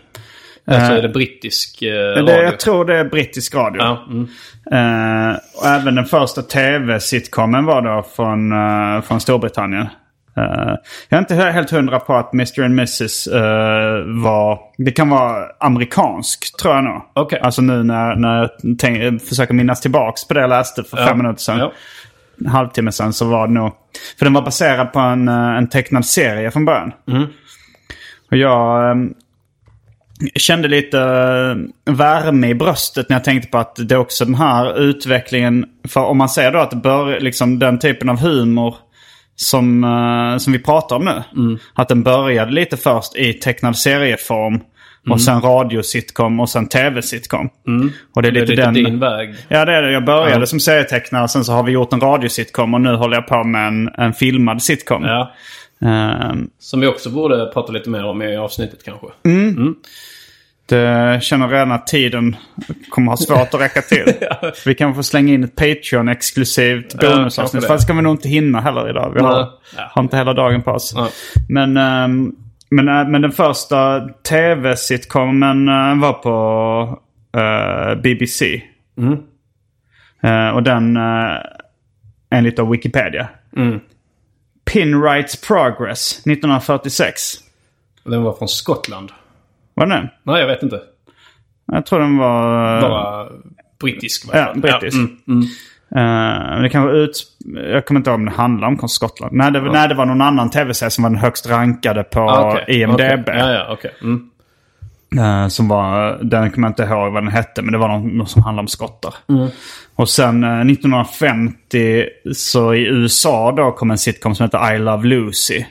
Alltså är det brittisk eh, Det, radio? jag tror det är brittisk radio. Ja, mm. Eh, och även den första tv-sitcomen var då från, eh, från Storbritannien. Eh, jag är inte he- helt hundra på att Mr and Mrs eh, var... Det kan vara amerikansk tror jag nog. Okej. Alltså nu när, när jag tänk, försöker minnas tillbaks på det jag läste för Ja. fem minuter sedan. Ja. En halvtimme sedan så var det nog... För den var baserad på en, eh, en tecknad serie från början. Och jag eh, kände lite värme i bröstet när jag tänkte på att det är också den här utvecklingen. För om man säger då att det bör, liksom den typen av humor som, eh, som vi pratar om nu. Att den började lite först i tecknad serieform. Och sen radiositcom och sen tv-sitcom. Och det är Det är lite, lite den... din väg. Ja det är det. Jag började Ja. som serietecknare. Sen så har vi gjort en radiositcom och nu håller jag på med en, en filmad sitcom. Ja. Ehm, Som vi också borde prata lite mer om i avsnittet kanske. Det känner redan att tiden kommer ha svårt att räcka till. [LAUGHS] Vi kan få slänga in ett Patreon-exklusivt Ja, bonusavsnitt. kanske det. Fast ska vi nog inte hinna heller idag. Vi har. Ja. har inte hela dagen på oss. Nej. Men, ehm, men, äh, men den första tv-sitcomen äh, var på äh, BBC. Mm. Eh, och den, uh, enligt av Wikipedia. Mm. Pinwrights Progress 1946. Den var från Skottland. Var det den? Nej, jag vet inte. Jag tror den var... Bara brittisk. Ja, brittisk. mm, mm. Eh, det kan vara ut... Jag kommer inte ihåg om det handlar om Skottland. Nej det, nej, det var någon annan tv-serie som var den högst rankade på Ah, okej. IMDB. Okej. Ja, ja, okej. Mm. Eh, som var, den kommer jag inte ihåg vad den hette, men det var någon, någon som handlade om skottar. Och sen eh, 1950 så i USA då kom en sitcom som heter I Love Lucy.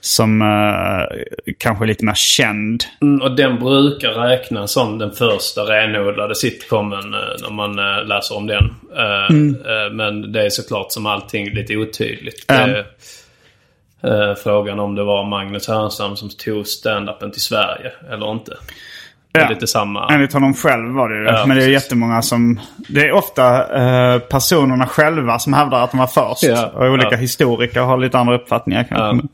Som eh, kanske är lite mer känd. Mm, och den brukar räknas som den första renodlade sitcomen när man läser om den. Eh, Men det är såklart som allting lite otydligt. Det eh, frågan om det var Magnus Härenstam som tog stand-upen till Sverige eller inte. Det är Ja. lite samma. Enligt honom själv var det ju. Ja, men det är precis. jättemånga som... Det är ofta eh, personerna själva som hävdar att de var först. Ja, och olika ja. historiker har lite andra uppfattningar kanske.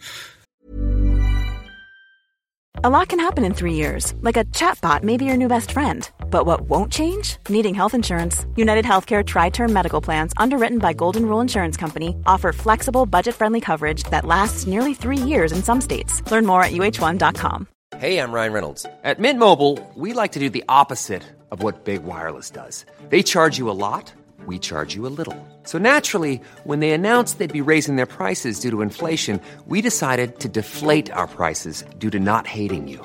A lot can happen in three years, like a chatbot may be your new best friend. But what won't change? Needing health insurance. United Healthcare Tri Term Medical Plans, underwritten by Golden Rule Insurance Company, offer flexible, budget friendly coverage that lasts nearly three years in some states. Learn more at uh1.com. Hey, I'm Ryan Reynolds. At Mint Mobile, we like to do the opposite of what Big Wireless does. They charge you a lot, we charge you a little. So naturally, when they announced they'd be raising their prices due to inflation, we decided to deflate our prices due to not hating you.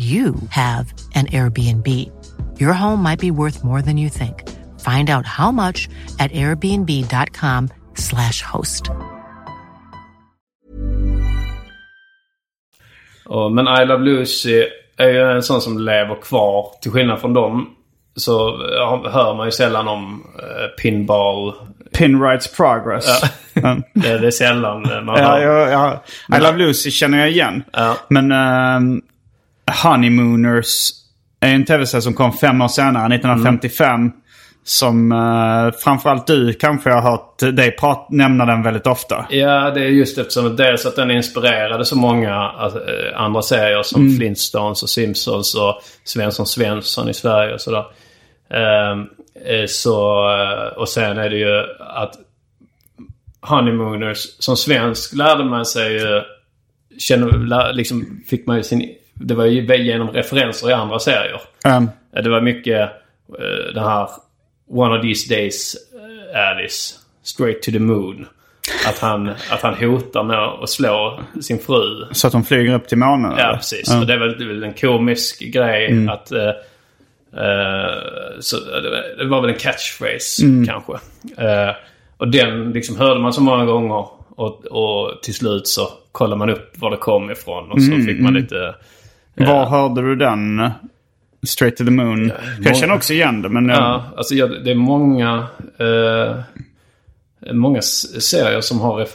you have an Airbnb. Your home might be worth more than you think. Find out how much at airbnb.com/slash host. Och, men I Love Lucy är ju en sån som lever kvar. Till skillnad från dem så hör man ju sällan om eh, pinball. Pinrights Progress. [LAUGHS] Mm. Det, [LAUGHS] det är sällan eh, man Ja, hör. ja, ja. I Love Lucy känner jag igen. Ja. Men ehm, Honeymooners är en tv-serie som kom fem år senare, 1955. Som uh, framförallt du kanske har hört dig prat, nämna den väldigt ofta. Ja, det är just eftersom dels att den inspirerade så många eh, andra serier som Flintstones och Simpsons och Svensson Svensson i Sverige och sådär. Eh, så, eh, och sen är det ju att Honeymooners som svensk lärde man sig ju... Känner, liksom fick man ju sin... Det var ju genom referenser i andra serier. Eh, Det var mycket eh, den här One of these days eh, Alice. Straight to the moon. Att han, att han hotar med att slå sin fru. så att de flyger upp till månen? Ja, eller? precis. Ja. Och det är väl, det är väl en komisk grej att... eh, eh, så det, var- var väl en catchphrase kanske. Eh, och den liksom hörde man så många gånger. Och, och till slut så kollade man upp var det kom ifrån. Och så fick man lite... Var hörde du den? Straight to the moon. jag känner också igen det, men... jag- Ja, alltså jag, det är många... Eh, många serier som har... Eh,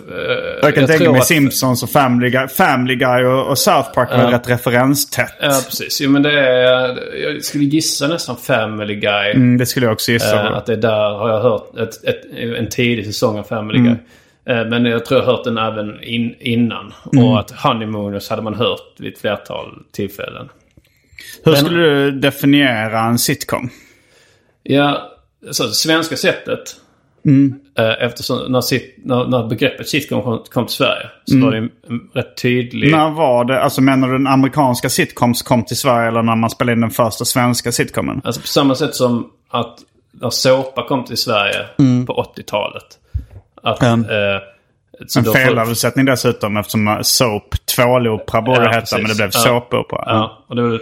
Jag kan tänka mig att- Simpsons och Family Guy, Family Guy och, och South Park var rätt referenstätt. Ja, precis. Jo, men det är... Jag skulle gissa nästan Family Guy. Mm, det skulle jag också gissa. Eh, att det är där har jag hört ett, ett, en tidig säsong av Family Mm. Guy. Eh, men jag tror jag hört den även in, innan. Mm. Och att Honeymooners hade man hört vid ett flertal tillfällen. Hur skulle du definiera en sitcom? Ja, så det svenska sättet. Mm. Eh, eftersom när, sit, när, när begreppet sitcom kom, kom till Sverige så var det en, en rätt tydlig... Mm. När var det? Alltså menar du den amerikanska sitcoms kom till Sverige eller när man spelade in den första svenska sitcomen? Alltså på samma sätt som att när såpa kom till Sverige på 80-talet. Att, Mm. eh, En då- felöversättning dessutom eftersom soap, tvålopera borde Ja, heta men det blev Ja. såpopera. Ja, och det är, väl,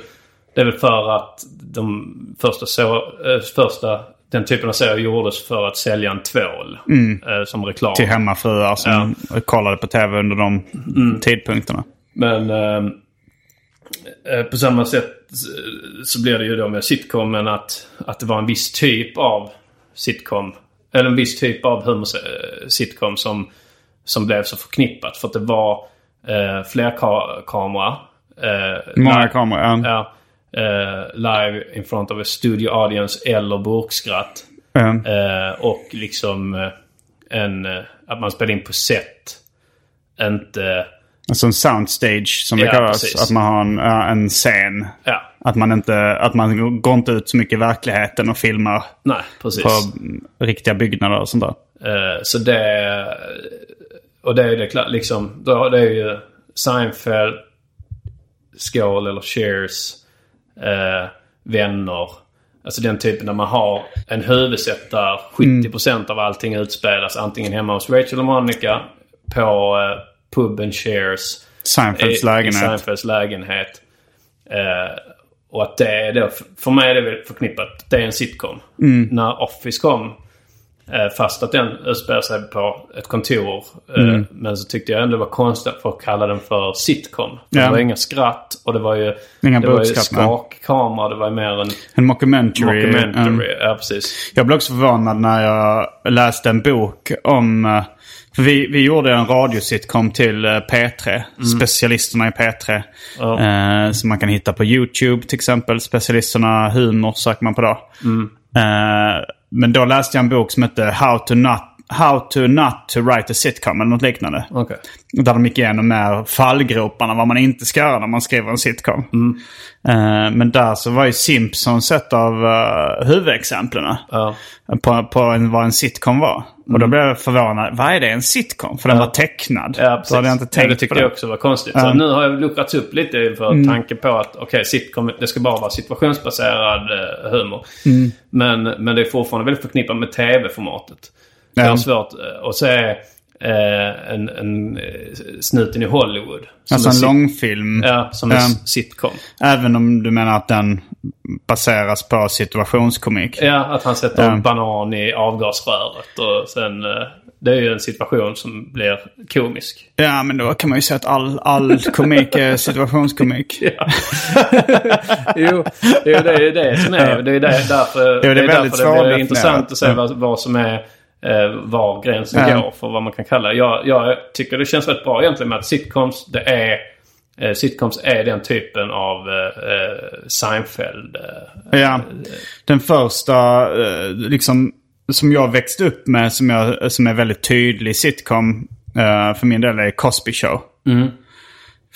det är väl för att de första, så, eh, första den typen av serier gjordes för att sälja en tvål eh, som reklam. Mm. Till hemmafruar som kollade på tv under de Mm. tidpunkterna. Men ehm, eh, på samma sätt så- så blir det ju då med sitcomen att, att det var en viss typ av sitcom. Eller en viss typ av humor eh, sitcom som, som blev så förknippat. För att det var eh, fler ka- kamera. Eh, Många kameror, ja. Eh, live in front of a studio audience eller burkskratt. Mm. Eh, och liksom eh, en, eh, att man spelar in på set. Inte... Alltså en soundstage som det Ja, kallas. precis. Att man har en, ja, en scen. Ja, Att man inte att man går inte ut så mycket i verkligheten och filmar nej precis. på mm, riktiga byggnader och sånt där. Eh, så det... Och det är det klart, liksom. Det är ju Seinfeld, Skål eller Cheers, eh, Vänner. Alltså den typen där man har en huvudsätt där 70% av allting utspelas antingen hemma hos Rachel och Monica, på eh, puben Cheers, Seinfelds lägenhet. i Seinfelds lägenhet. Eh, och att det är då, för mig är det väl förknippat, det är en sitcom. Mm. När Office kom, fast att den utspelar sig på ett kontor. Eh, Mm. Men så tyckte jag ändå det var konstigt för att kalla den för sitcom. För Ja. Det var inga skratt och det var ju, Inga det var ju skakkamera. Det var ju mer en En mockumentary. mockumentary. Mm. Ja, precis. Jag blev också förvånad när jag läste en bok om... eh, vi, vi gjorde en radiositcom till eh, P3. Specialisterna i P3. Ja. Eh, som man kan hitta på YouTube till exempel. Specialisterna humor söker man på då. Eh, men då läste jag en bok som hette How to not, How to not to write a sitcom eller något liknande. Okay. Där de gick igenom mer fallgroparna, vad man inte ska göra när man skriver en sitcom. Eh, men där så var ju Simpsons ett av uh, huvudexemplen Ja. på, på en, vad en sitcom var. Och då blev jag förvånad. Vad är det en sitcom? För den var tecknad. Ja, precis. Då hade jag inte ja, tänkt det tyckte på jag det. också var konstigt. Ja. Så nu har jag luckrats upp lite för Mm. tanken på att okej, sitcom, det ska bara vara situationsbaserad eh, humor. Mm. Men, men det är fortfarande väldigt förknippat med tv-formatet. Så Ja. Jag har svårt att se eh, en, en eh, snuten i Hollywood. Alltså en långfilm. Ja, som en Ja. sitcom. Även om du menar att den baseras på situationskomik. Ja, att han sätter Ja. en banan i avgasröret och sen... eh, Det är ju en situation som blir komisk. Ja, men då kan man ju säga att all, all komik är [LAUGHS] situationskomik. Ja. [LAUGHS] jo, jo, det är ju det som är. Det är där, därför det är det, är väldigt därför det blir intressant att se vad, vad som är eh, var gränsen Ja. går för vad man kan kalla det. Jag, jag tycker det känns rätt bra egentligen med att sitcoms, det är eh, Sitcoms är den typen av eh, eh, Seinfeld. Eh, Ja. Den första, eh, liksom, som jag växte upp med, som, jag, som är väldigt tydlig sitcom eh, för min del är Cosby Show.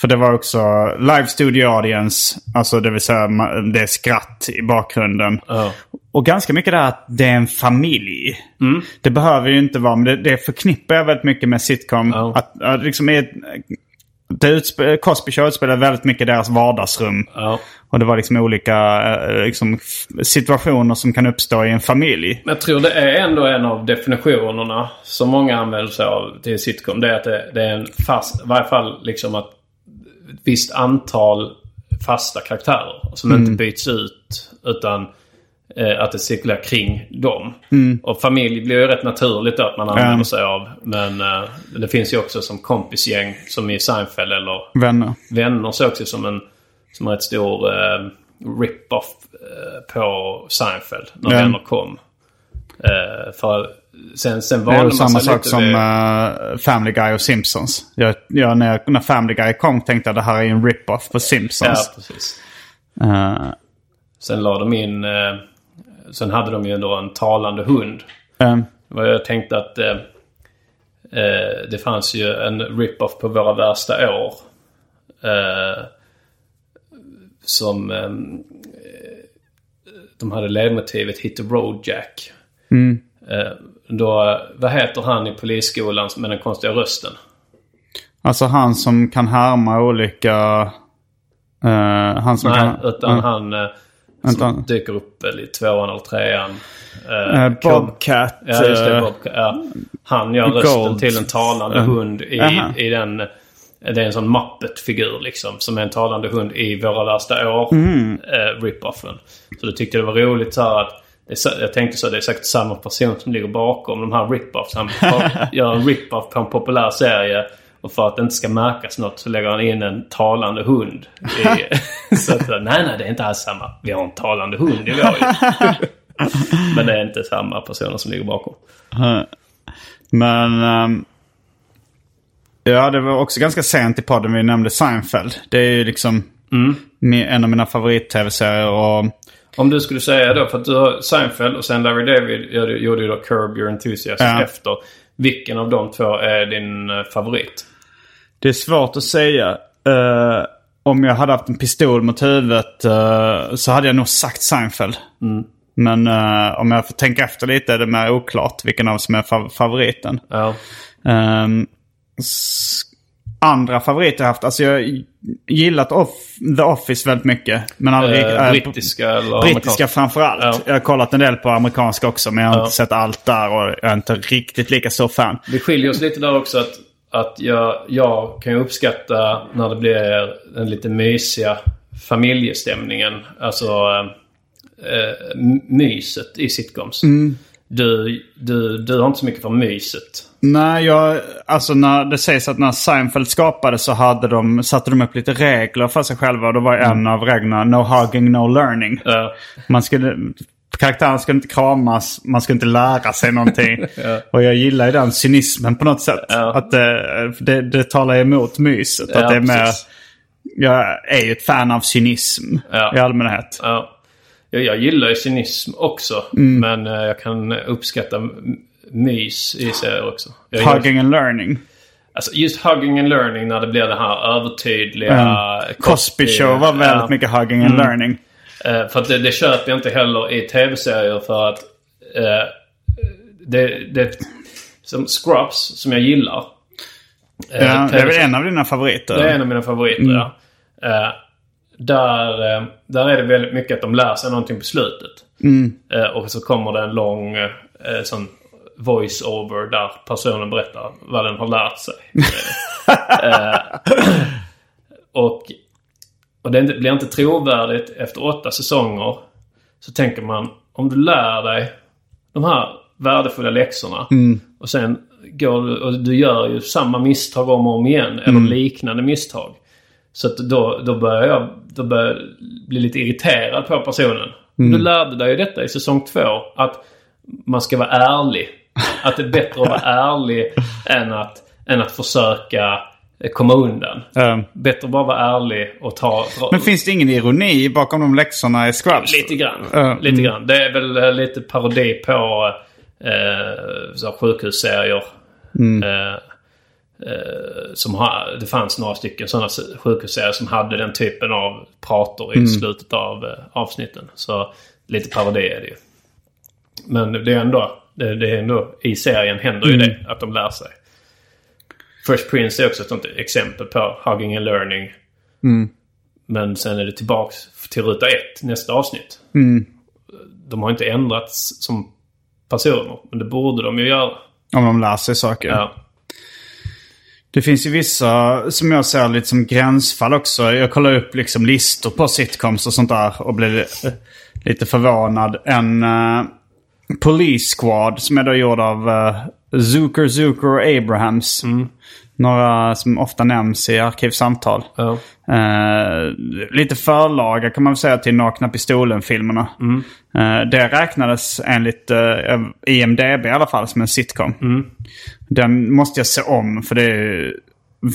För det var också live studio audience, alltså det vill säga det är skratt i bakgrunden. Ja. Och ganska mycket det här att det är en familj. Det behöver ju inte vara, men det, det förknippar jag väldigt mycket med sitcom. Ja. Att, att liksom är, det utspe, Cosby Show utspelar väldigt mycket deras vardagsrum. ja. Och det var liksom olika eh, liksom, situationer som kan uppstå i en familj. Men jag tror det är ändå en av definitionerna som många använder sig av till sitcom. Det är att det, det är en fast, i varje fall liksom att visst antal fasta karaktärer som inte byts ut. Utan eh, att det cirkulerar kring dem. Och familj blir ju rätt naturligt då att man använder Ja. sig av. Men eh, det finns ju också som kompisgäng som i Seinfeld eller Vänner. Vänner ser också som en, som en rätt stor eh, rip-off eh, på Seinfeld när Ja. Vänner kom. Eh, för sen, sen Det valde ju man samma sak som vid- eh, Family Guy och Simpsons. Jag, jag, när, när Family Guy kom tänkte jag att det här är en rip-off på Ja, Simpsons. precis. Eh, Sen la de in... Eh, sen hade de ju då en talande hund. Vad jag tänkte att det fanns ju en rip-off på Våra värsta år. Som... Eh, de hade ledmotivet Hit the Road Jack. Eh, då, vad heter han i polisskolan med den konstiga rösten? alltså han som kan härma olika... eh, han som Nej, kan... utan eh, han Vänta. som dyker upp i tvåan eller trean. Eh, Bobcat. Ja, just det. eh, Bob, ja. Han gör rösten Gold. till en talande hund i, i den... Det är en sån Muppet-figur liksom. Som är en talande hund i Våra värsta år. Mm. Rip-offen. Så då tyckte jag det var roligt så här att... Är, jag tänkte så det är säkert samma person som ligger bakom de här rip-offs. Han [LAUGHS] gör en rip-off på en populär serie. Och för att det inte ska märkas något så lägger han in en talande hund. I, [LAUGHS] så att, nej, nej, det är inte alls samma. Vi har en talande hund i vår. [LAUGHS] Men det är inte samma personer som ligger bakom. Men... ehm, ja, det var också ganska sent i podden vi nämnde Seinfeld. Det är ju liksom... Min- En av mina favorit-tv-serier. Och, Om du skulle säga då, för att du har Seinfeld och sen Larry David gjorde, ju då Curb Your Enthusiasm Ja. efter. Vilken av de två är din eh, favorit? det är svårt att säga. Eh, om jag hade haft en pistol mot huvudet eh, så hade jag nog sagt Seinfeld. Men eh, om jag får tänka efter lite är det mer oklart vilken av som är fav- favoriten. Ja. S- andra favoriter jag haft. Alltså jag gillat off The Office väldigt mycket. Men aldrig, Eh, eh, brittiska eller Brittiska amerikanska? framförallt. Ja. Jag har kollat en del på amerikanska också men jag har Ja. inte sett allt där och jag är inte riktigt lika stor fan. Vi skiljer oss lite där också att, att jag, jag kan ju uppskatta när det blir den lite mysiga familjestämningen. Alltså eh, eh, myset i sitcoms. Du, du, du har inte så mycket för myset. Nej, jag, alltså när det sägs att när Seinfeld skapades så hade de, satte de upp lite regler för sig själva. Och då var en av reglerna no hugging, no learning. Ja. Man skulle, karaktären skulle inte kramas, man skulle inte lära sig någonting. [LAUGHS] Och jag gillar ju den cynismen på något sätt. Ja. Att det, det, det talar emot myset. Ja, att det är mer, jag är ju ett fan av cynism Ja. i allmänhet. Ja. Jag, gillar ju cynism också. Men eh, jag kan uppskatta mys i serier också. Jag gillar- Hugging and learning. Alltså just hugging and learning när det blir det här övertydliga... Ja. Cosby Show var väldigt ja. mycket hugging and learning. Eh, för att det, det köper jag inte heller i tv-serier för att... eh, det, det, som Scrubs, som jag gillar. eh, Ja, det är väl en av dina favoriter. Det är en av mina favoriter, ja. Där, eh, där är det väldigt mycket att de lär sig någonting på slutet. Eh, och så kommer det en lång eh, sån voice-over där personen berättar vad den har lärt sig. [LAUGHS] Och och det blir inte trovärdigt efter åtta säsonger. Så tänker man, om du lär dig de här värdefulla läxorna. Och sen går du och du gör ju samma misstag om och om igen. Eller liknande misstag. Så att då, då börjar jag då börjar bli lite irriterad på personen. Du lärde dig ju detta i säsong två. Att man ska vara ärlig. Att det är bättre att vara [LAUGHS] ärlig än att, än att försöka komma undan. Ja. Bättre att bara vara ärlig och ta... Men finns det ingen ironi bakom de läxorna i Scrubs? Lite grann. Ja, lite mm. grann. Det är väl eh, lite parodi på eh, så sjukhusserier. Mm. Eh, som har, det fanns några stycken sådana sjukhusserier som hade den typen av prator i Mm. slutet av eh, avsnitten. Så lite parodi är det ju. Men det är ändå, det, det är ändå i serien händer ju Mm. det. Att de lär sig. Fresh Prince är också ett sånt exempel på hugging and learning. Mm. Men sen är det tillbaks till ruta ett, nästa avsnitt. Mm. De har inte ändrats som personer. Men det borde de ju göra. Om de lär sig saker. Ja. Det finns ju vissa som jag ser lite som gränsfall också. Jag kollar upp liksom listor på sitcoms och sånt där och blir eh, lite förvånad. En uh, Police Squad som är då gjord av uh, Zucker, Zucker och Abrahams. Några som ofta nämns i arkivsamtal. Ja. Eh, lite förlaga kan man säga till Nakna Pistolen-filmerna. Eh, det räknades enligt uh, IMDB i alla fall som en sitcom. Den måste jag se om för det är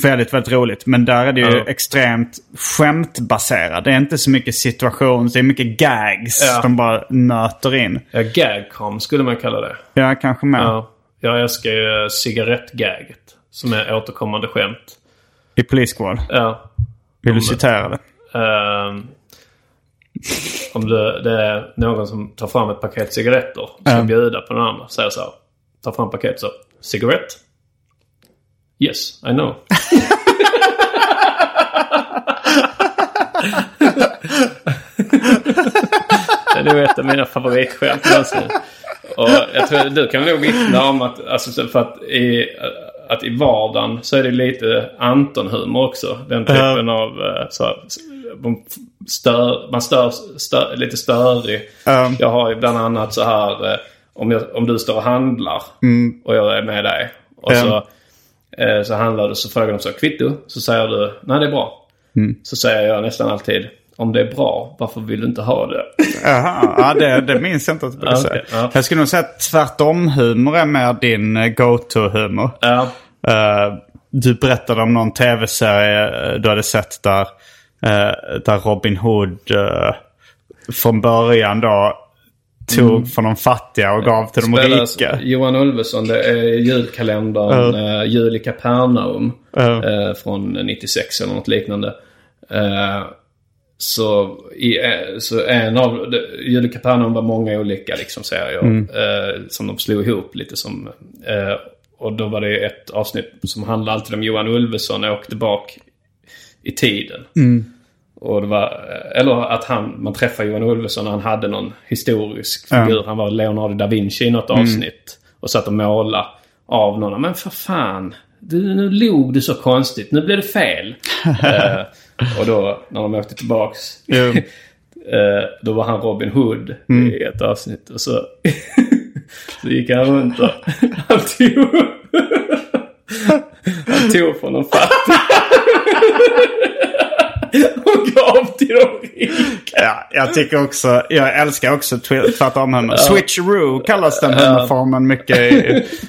väldigt, väldigt roligt. Men där är det ju Ja. extremt skämtbaserat. Det är inte så mycket situation, det är mycket gags Ja. de bara nöter in. ja, gagcom skulle man kalla det. Ja, kanske med. Ja. Jag älskar ju cigarettgaget. Som är återkommande skämt. I Police Squad. Ja. Vill du citera det? Ehm, om det, det är någon som tar fram ett paket cigaretter och ska Ja. bjuda på den andra. Säger så här. Tar fram paket så. Cigarett? Yes, I know. [LAUGHS] det är nog ett av mina favoritskämt någonsin. Och jag tror du kan nog vittna om att, alltså, för att i, att i vardagen så är det lite Anton-humor också. Den typen av eh, så här, man stör, man stör, stör, lite störig. Ja. Jag har ju bland annat så här eh, om, jag, om du står och handlar och jag är med dig. Och Ja. så, eh, så handlar du så frågar de så kvitto. Så säger du nej det är bra. Så säger jag nästan alltid om det är bra, varför vill du inte ha det? [LAUGHS] Jaha, ja, det, det minns jag inte att du brukade Ja, säga. ja. Jag skulle nog säga att tvärtom-humor är mer din eh, go-to-humor. Ja, Eh, du berättade om någon tv-serie eh, du hade sett där Eh, där Robin Hood eh, från början då tog från de fattiga och gav till de Spelas rika. Johan Ulveson, det är julkalendern uh. Jul i Kapernaum. eh, från 96 eller något liknande. Eh, så, i, eh, så en av... Jul i Kapernaum var många olika liksom, serier. eh, som de slog ihop lite som... eh, och då var det ett avsnitt som handlade alltid om Johan Ulveson och åkte bak i tiden. Och det var, eller att han, man träffade Johan Ulveson när han hade någon historisk figur. Han var Leonardo da Vinci i något avsnitt. Och satt och målade av någon. Men för fan. Du, nu log du så konstigt. Nu blev det fel. [LAUGHS] eh, och då när de åkte tillbaks. Jo. [LAUGHS] eh, då var han Robin Hood i ett avsnitt. Och så, [LAUGHS] så gick han runt och han tog, han tog från de fattiga. och gav till de rika. Ja, jag tycker också, jag älskar också twi- tvärtom-humor. Switcheroo kallas den humorformen mycket.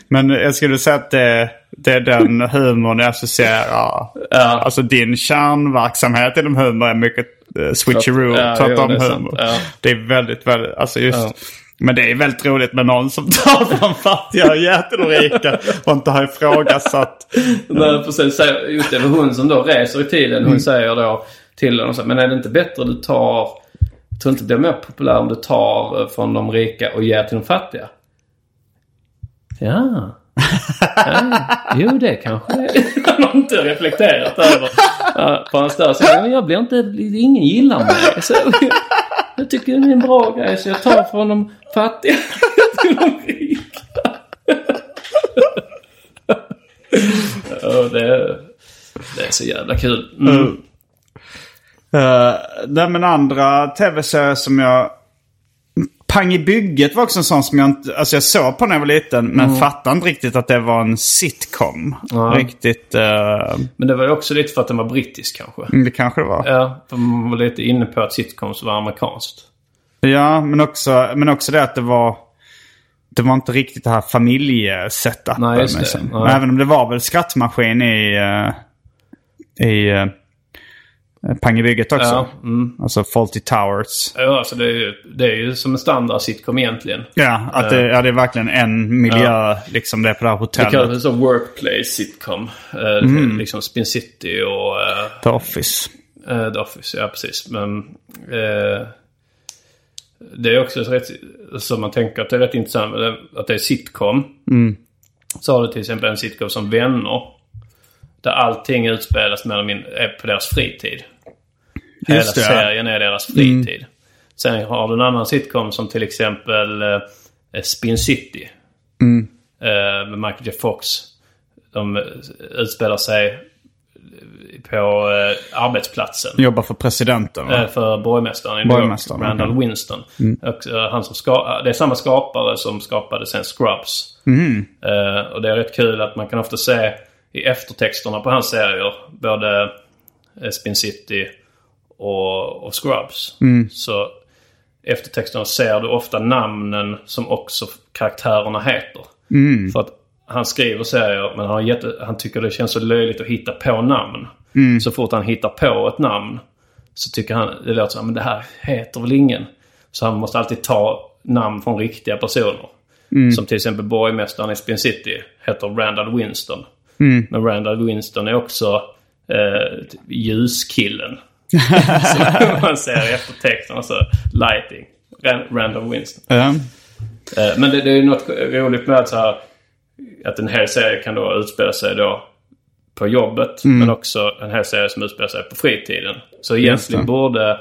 Men jag skulle säga att det, det är den humorn jag associerar. Alltså din kärnverksamhet inom humor är mycket uh, switcheroo, Ja, är sant. tvärtom-humor. Ja. Det är väldigt, väldigt, alltså just. Ja. Men det är väldigt roligt med någon som tar från fattiga och till de rika och inte har ifrågasatt. Men precis, just det hon som då reser i tiden. Mm. Hon säger då till här, men är det inte bättre du tar... Jag tror inte det blir mer populär om du tar eh, från de rika och ger till de fattiga. Ja. ja jo, det kanske det är. Han har inte reflekterat över. Ja, För han står så men jag blir inte... Ingen gillar mig. Så, [LAUGHS] jag tycker det är en bra grej så jag tar från de fattiga [LAUGHS] till de rika. [LAUGHS] Ja, det, är, det är så jävla kul. Mm. Uh, nej men andra tv-serier som jag... Pang i bygget var också en sån som jag inte... Alltså jag såg på när jag var liten men fattade inte riktigt att det var en sitcom. Riktigt... eh, Men det var ju också lite för att den var brittisk kanske. det kanske det var. Ja, man var lite inne på att sitcoms var amerikanskt. Ja, men också, men också det att det var... Det var inte riktigt det här familjesetupen. Nej, just det. liksom. Nej. Även om det var väl skrattmaskin i... Uh, I... Uh, Pang i bygget också. Ja, mm. Alltså Fawlty Towers. Ja, alltså det är, ju, det är ju som en standard sitcom egentligen. Ja, att det, ja, det är verkligen en miljö. Liksom det är på det här Det hotellet. kallas så workplace sitcom. Eh, Mm. Liksom Spin City och eh, The Office. eh, The Office. Ja, precis. Men eh, det är också rätt, så man tänker att det är rätt intressant det, att det är sitcom. Mm. Så har du till exempel en sitcom som Vänner. Där allting utspelas mindre är på deras fritid. Hela Just det. Mm. serien är deras fritid. Sen har du en annan sitcom som till exempel eh, Spin City. Mm. Eh, med Michael J Fox. De eh, utspelar sig på eh, arbetsplatsen. Jobbar för presidenten va? Eh, för borgmästaren i New York, Borgmästaren, Randall okej. Winston. Och, eh, han som ska, det är samma skapare som skapade sen Scrubs. Eh, och det är rätt kul att man kan ofta se i eftertexterna på hans serier, både eh, Spin City och, och Scrubs. Mm. Så eftertexterna ser du ofta namnen som också karaktärerna heter. Mm. För att han skriver serier men han, jätte, han tycker det känns så löjligt att hitta på namn. Mm. Så fort han hittar på ett namn så tycker han det låter som men det här heter väl ingen. Så han måste alltid ta namn från riktiga personer. Mm. Som till exempel borgmästaren i Spin City heter Randall Winston. Mm. Men Randall Winston är också eh, ljuskillen. Som [LAUGHS] man ser i eftertexten. Alltså lighting. Ran- Randall Winston. Ja. Eh, Men det, det är något roligt med att, så här, att en hel serie kan då utspela sig då på jobbet. Mm. Men också en hel serie som utspelar sig på fritiden. Så egentligen borde,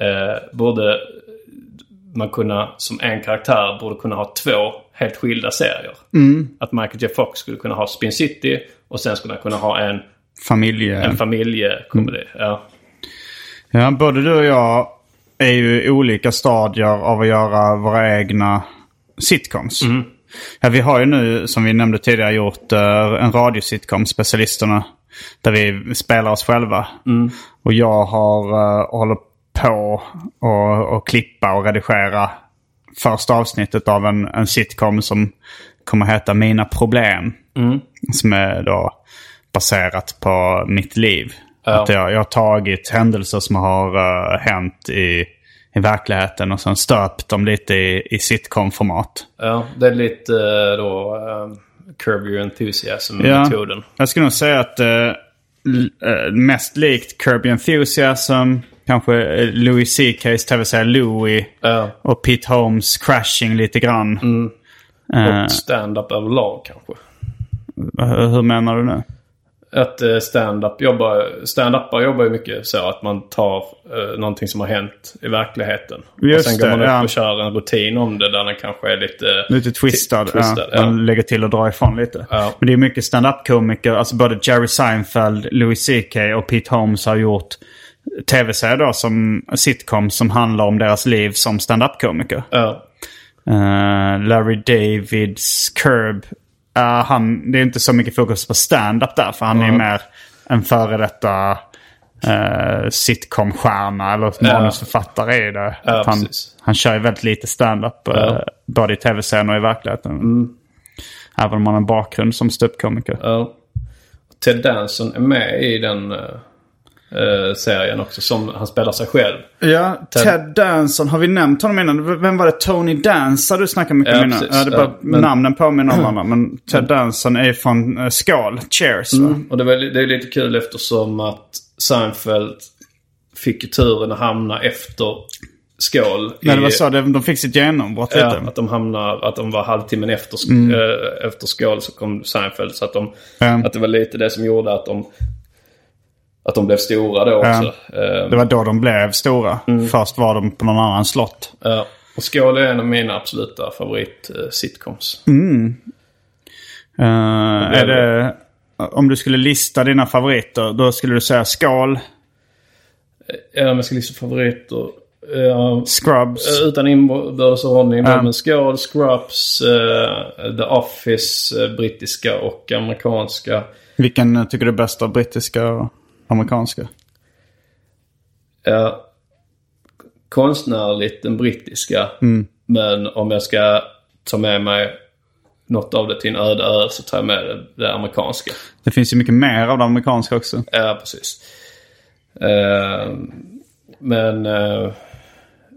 eh, borde man kunna, som en karaktär, borde kunna ha två helt skilda serier. Mm. Att Michael J Fox skulle kunna ha Spin City och sen skulle han kunna ha en, Familje... en familjekomedi. Ja. Ja, både du och jag är ju i olika stadier av att göra våra egna sitcoms. Ja, vi har ju nu, som vi nämnde tidigare, gjort uh, en radiositcom, Specialisterna. Där vi spelar oss själva. Och jag har uh, håller på och, och klippa och redigera första avsnittet av en, en sitcom som kommer heta Mina Problem. Som är då baserat på mitt liv. Ja. Att jag, jag har tagit händelser som har uh, hänt i, i verkligheten och sen stöpt dem lite i, i sitcom-format. Ja, det är lite eh, då uh, Curb Your Enthusiasm-metoden. Jag skulle nog säga att uh, uh, mest likt Curb Your Enthusiasm, kanske uh, Louis CK's tv-serie Louie Ja. och Pete Holmes Crashing lite grann. Eh, Och stand-up överlag kanske. hur hur menar du nu? Att eh, stand-up jobbar, stand-upare jobbar ju mycket så att man tar eh, någonting som har hänt i verkligheten. Just och sen går man det, upp ja. och kör en rutin om det där den kanske är lite... Lite twistad. Twistad, ja. Man lägger till och drar ifrån lite. Ja. Men det är mycket stand-up-komiker. Alltså både Jerry Seinfeld, Louis CK och Pete Holmes har gjort tv-serier då som sitcom som handlar om deras liv som stand-up-komiker. Ja. Eh, Larry Davids Curb. Eh, han, det är inte så mycket fokus på stand-up där. För han är mer en före detta uh, sitcom-stjärna eller manusförfattare i det. Ja, han, precis. han kör ju väldigt lite stand-up. eh, Ja. Mm. både i tv-serien och i verkligheten. Även om han har en bakgrund som ståuppkomiker. ja. Ted Danson är med i den eh, eh, serien också. Som han spelar sig själv. Ja, Ted, Danson. Har vi nämnt honom innan? Vem var det? Tony Danza du snackade mycket Ja, om innan? precis. Ja, det är bara Ja, men- namnen påminner om [CLEARS THROAT] varandra. Men Ted Danson är från uh, Skal, Cheers va? Och det, var, det är lite kul eftersom att Seinfeld fick turen att hamna efter Skål. Nej, det var i- så. De fick sitt genombrott Ja, lite. att de hamnar, att de var halvtimmen efter, sk- eh, efter Skål så kom Seinfeld. Så att, de, Ja. att det var lite det som gjorde att de, att de blev stora då också. Eh, Det var då de blev stora. Först var de på någon annan slott. ja. och Skål är en av mina absoluta favorit eh, sitcoms. Eh, är det, om du skulle lista dina favoriter, då skulle du säga Skal, Ja, om jag ska lista favoriter. Ja, Scrubs. Eh, Utan inbördes ordning. Ja. Men Skål, Scrubs, eh, The Office, eh, brittiska och amerikanska. Vilken eh, tycker du är bäst av brittiska amerikanska? Ja, konstnärligt den brittiska. Mm. Men om jag ska ta med mig något av det till en öde ö så tar jag med det, det amerikanska. Det finns ju mycket mer av det amerikanska också. Ja, precis. Eh, men, eh,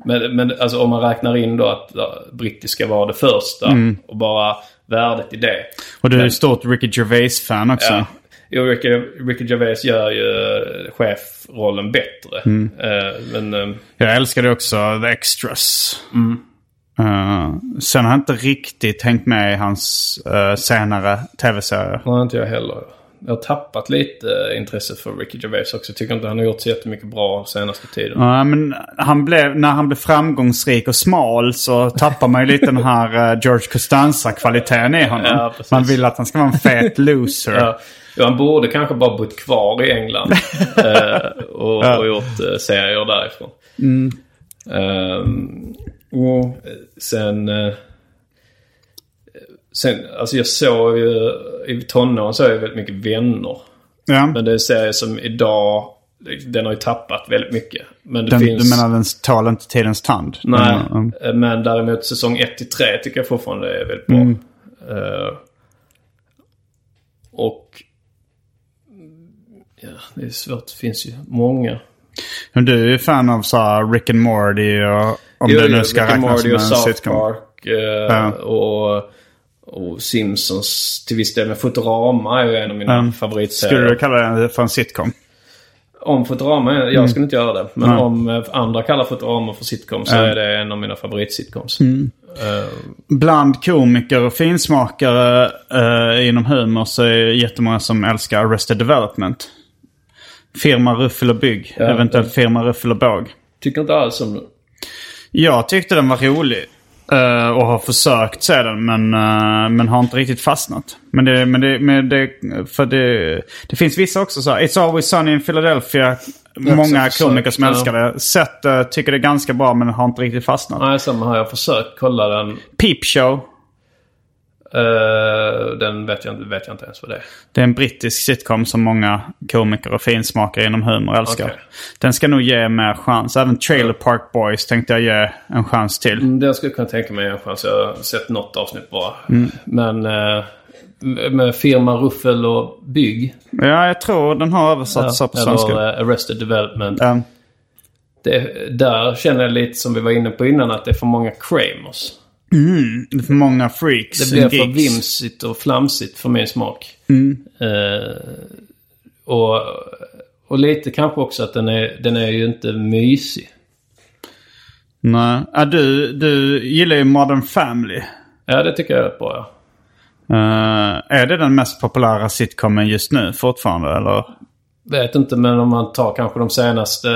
men, men alltså om man räknar in då att ja, brittiska var det första Mm. och bara värdet i det. Och du är Men- stort Ricky Gervais-fan också. Ja. Jo, Ricky, Ricky Gervais gör ju eh, chefrollen bättre. Mm. Eh, men eh, Jag älskade också The Extras. Eh, sen har jag inte riktigt hängt med i hans senare tv-serier. har inte jag heller. Jag har tappat lite intresse för Ricky Gervais också. Jag tycker inte han har gjort så jättemycket bra senaste tiden. Ja, men han blev, när han blev framgångsrik och smal så tappar man ju lite den här George Costanza-kvaliteten i honom. Ja, man vill att han ska vara en fet loser. Ja, ja, han borde kanske bara bott kvar i England [LAUGHS] eh, och, och gjort eh, serier därifrån. Ehm, och sen... Eh, sen, alltså jag såg ju... I tonåren såg jag väldigt mycket Vänner. Ja. Men det är en serie som idag... Den har ju tappat väldigt mycket. Men det Den, finns... Du menar den tål inte tidens tand? Nej, Mm, mm. men däremot säsong 1 till 3 tycker jag fortfarande är väldigt bra. Mm. Eh, och... Ja, det är svårt. Det finns ju många. Men du är ju fan av så här Rick and Morty och om Jo, det nu ska Rick räknas som en sitcom. Park eh, Ja. och, och Simpsons till viss del. Men Futurama är ju en av mina Mm. favoritserier. Skulle du kalla det för en sitcom? Om Futurama, jag Mm. skulle inte göra det. Men Nej. om eh, andra kallar Futurama för sitcom så Ja. är det en av mina favoritsitcoms. Mm. Eh, Bland komiker och finsmakare eh, inom humor så är det jättemånga som älskar Arrested Development. Firma Ruffel och Bygg. Ja. Eventuellt Firma Ruffel och Båg. tycker inte alls om det. Jag tyckte den var rolig. eh, och har försökt se den men, eh, men har inte riktigt fastnat. Men det, men det, men det, för det, det finns vissa också så här, It's Always Sunny in Philadelphia. Många komiker som ja. älskar det. Sett det, tycker det är ganska bra men har inte riktigt fastnat. Nej, samma har jag försökt kolla den. Peep Show. Eh, den vet jag, inte, vet jag inte ens vad det är. Det är en brittisk sitcom som många komiker och finsmakare inom humor älskar. Okej. Den ska nog ge mer chans. Även Trailer Park Boys tänkte jag ge en chans till. Mm, Den skulle jag kunna tänka mig en chans. Jag har sett något avsnitt bara. Mm. Men eh, med firma Ruffel och Bygg. Ja, jag tror den har översatts så på svenska. Eller eh, Arrested Development. Ja. Det, där känner jag lite som vi var inne på innan att det är för många Kramers. Det är för många freaks. Det blir för vimsigt och flamsigt för min smak. Eh, och, och lite kanske också att den är, den är ju inte mysig. Nej. Ja, du, du gillar ju Modern Family. Ja, det tycker jag är bra. Ja. Eh, är det den mest populära sitcomen just nu fortfarande? Eller? Vet inte, men om man tar kanske de senaste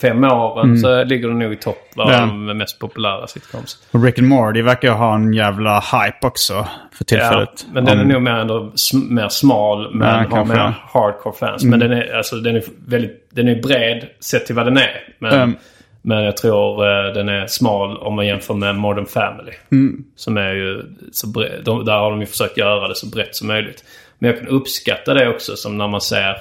fem åren så ligger den nog i topp av Ja. de mest populära sitcoms. Och Rick and Morty verkar ha en jävla hype också för tillfället. men den är nog mer, ändå sm- mer smal men Ja, har mer hardcore fans. Men den är, alltså, den är väldigt den är bred sett till vad den är. Men, Mm. men jag tror eh, den är smal om man jämför med Modern Family. Mm. Som är ju så bred, de, där har de ju försökt göra det så brett som möjligt. Men jag kan uppskatta det också som när man ser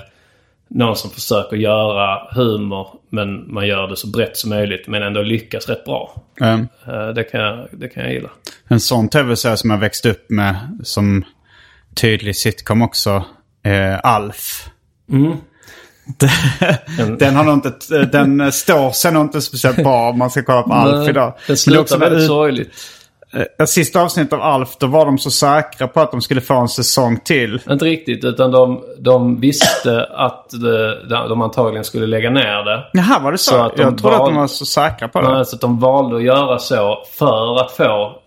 någon som försöker göra humor men man gör det så brett som möjligt men ändå lyckas rätt bra. Eh, Det kan jag, det kan jag gilla. en sån tv-serie som jag växte upp med som tydlig sitcom också. Eh, Alf. Mm. [LAUGHS] den, har nog inte, den står sig nog inte speciellt bra om man ska kolla på Alf idag. Det Men slutar väldigt sorgligt. Eh, Sista avsnittet av Alf, då var de så säkra på att de skulle få en säsong till. Inte riktigt, utan de, de visste att de, de antagligen skulle lägga ner det. Jaha, var det så? Så att de jag trodde att de var så säkra på det. Men alltså att de valde att göra så för att få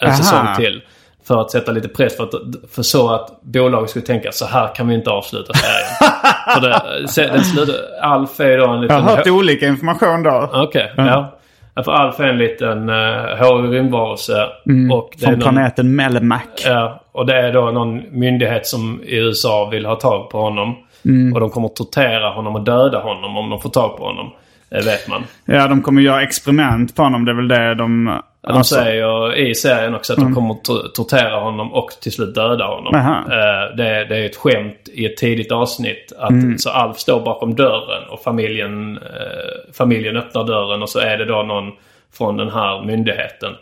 en Aha. säsong till. För att sätta lite press för, att, för så att bolaget skulle tänka så här kan vi inte avsluta serien. [LAUGHS] för det, se- den slutar, Alf är då en jag liten... har hört olika information då. Okej, ja. ja. För Alf är en liten uh, hårig rymdvarelse. och det är Från någon, planeten Melmac. Ja, och det är då någon myndighet som i USA vill ha tag på honom. Mm. Och de kommer att tortera honom och döda honom om de får tag på honom. Det vet man. Ja, de kommer göra experiment på honom. Det är väl det de... De säger i serien också Mm. att de kommer att to- tortera honom och till slut döda honom. Eh, det, det är ett skämt i ett tidigt avsnitt. Att, Mm. Så Alf står bakom dörren och familjen, eh, familjen öppnar dörren och så är det då någon från den här myndigheten.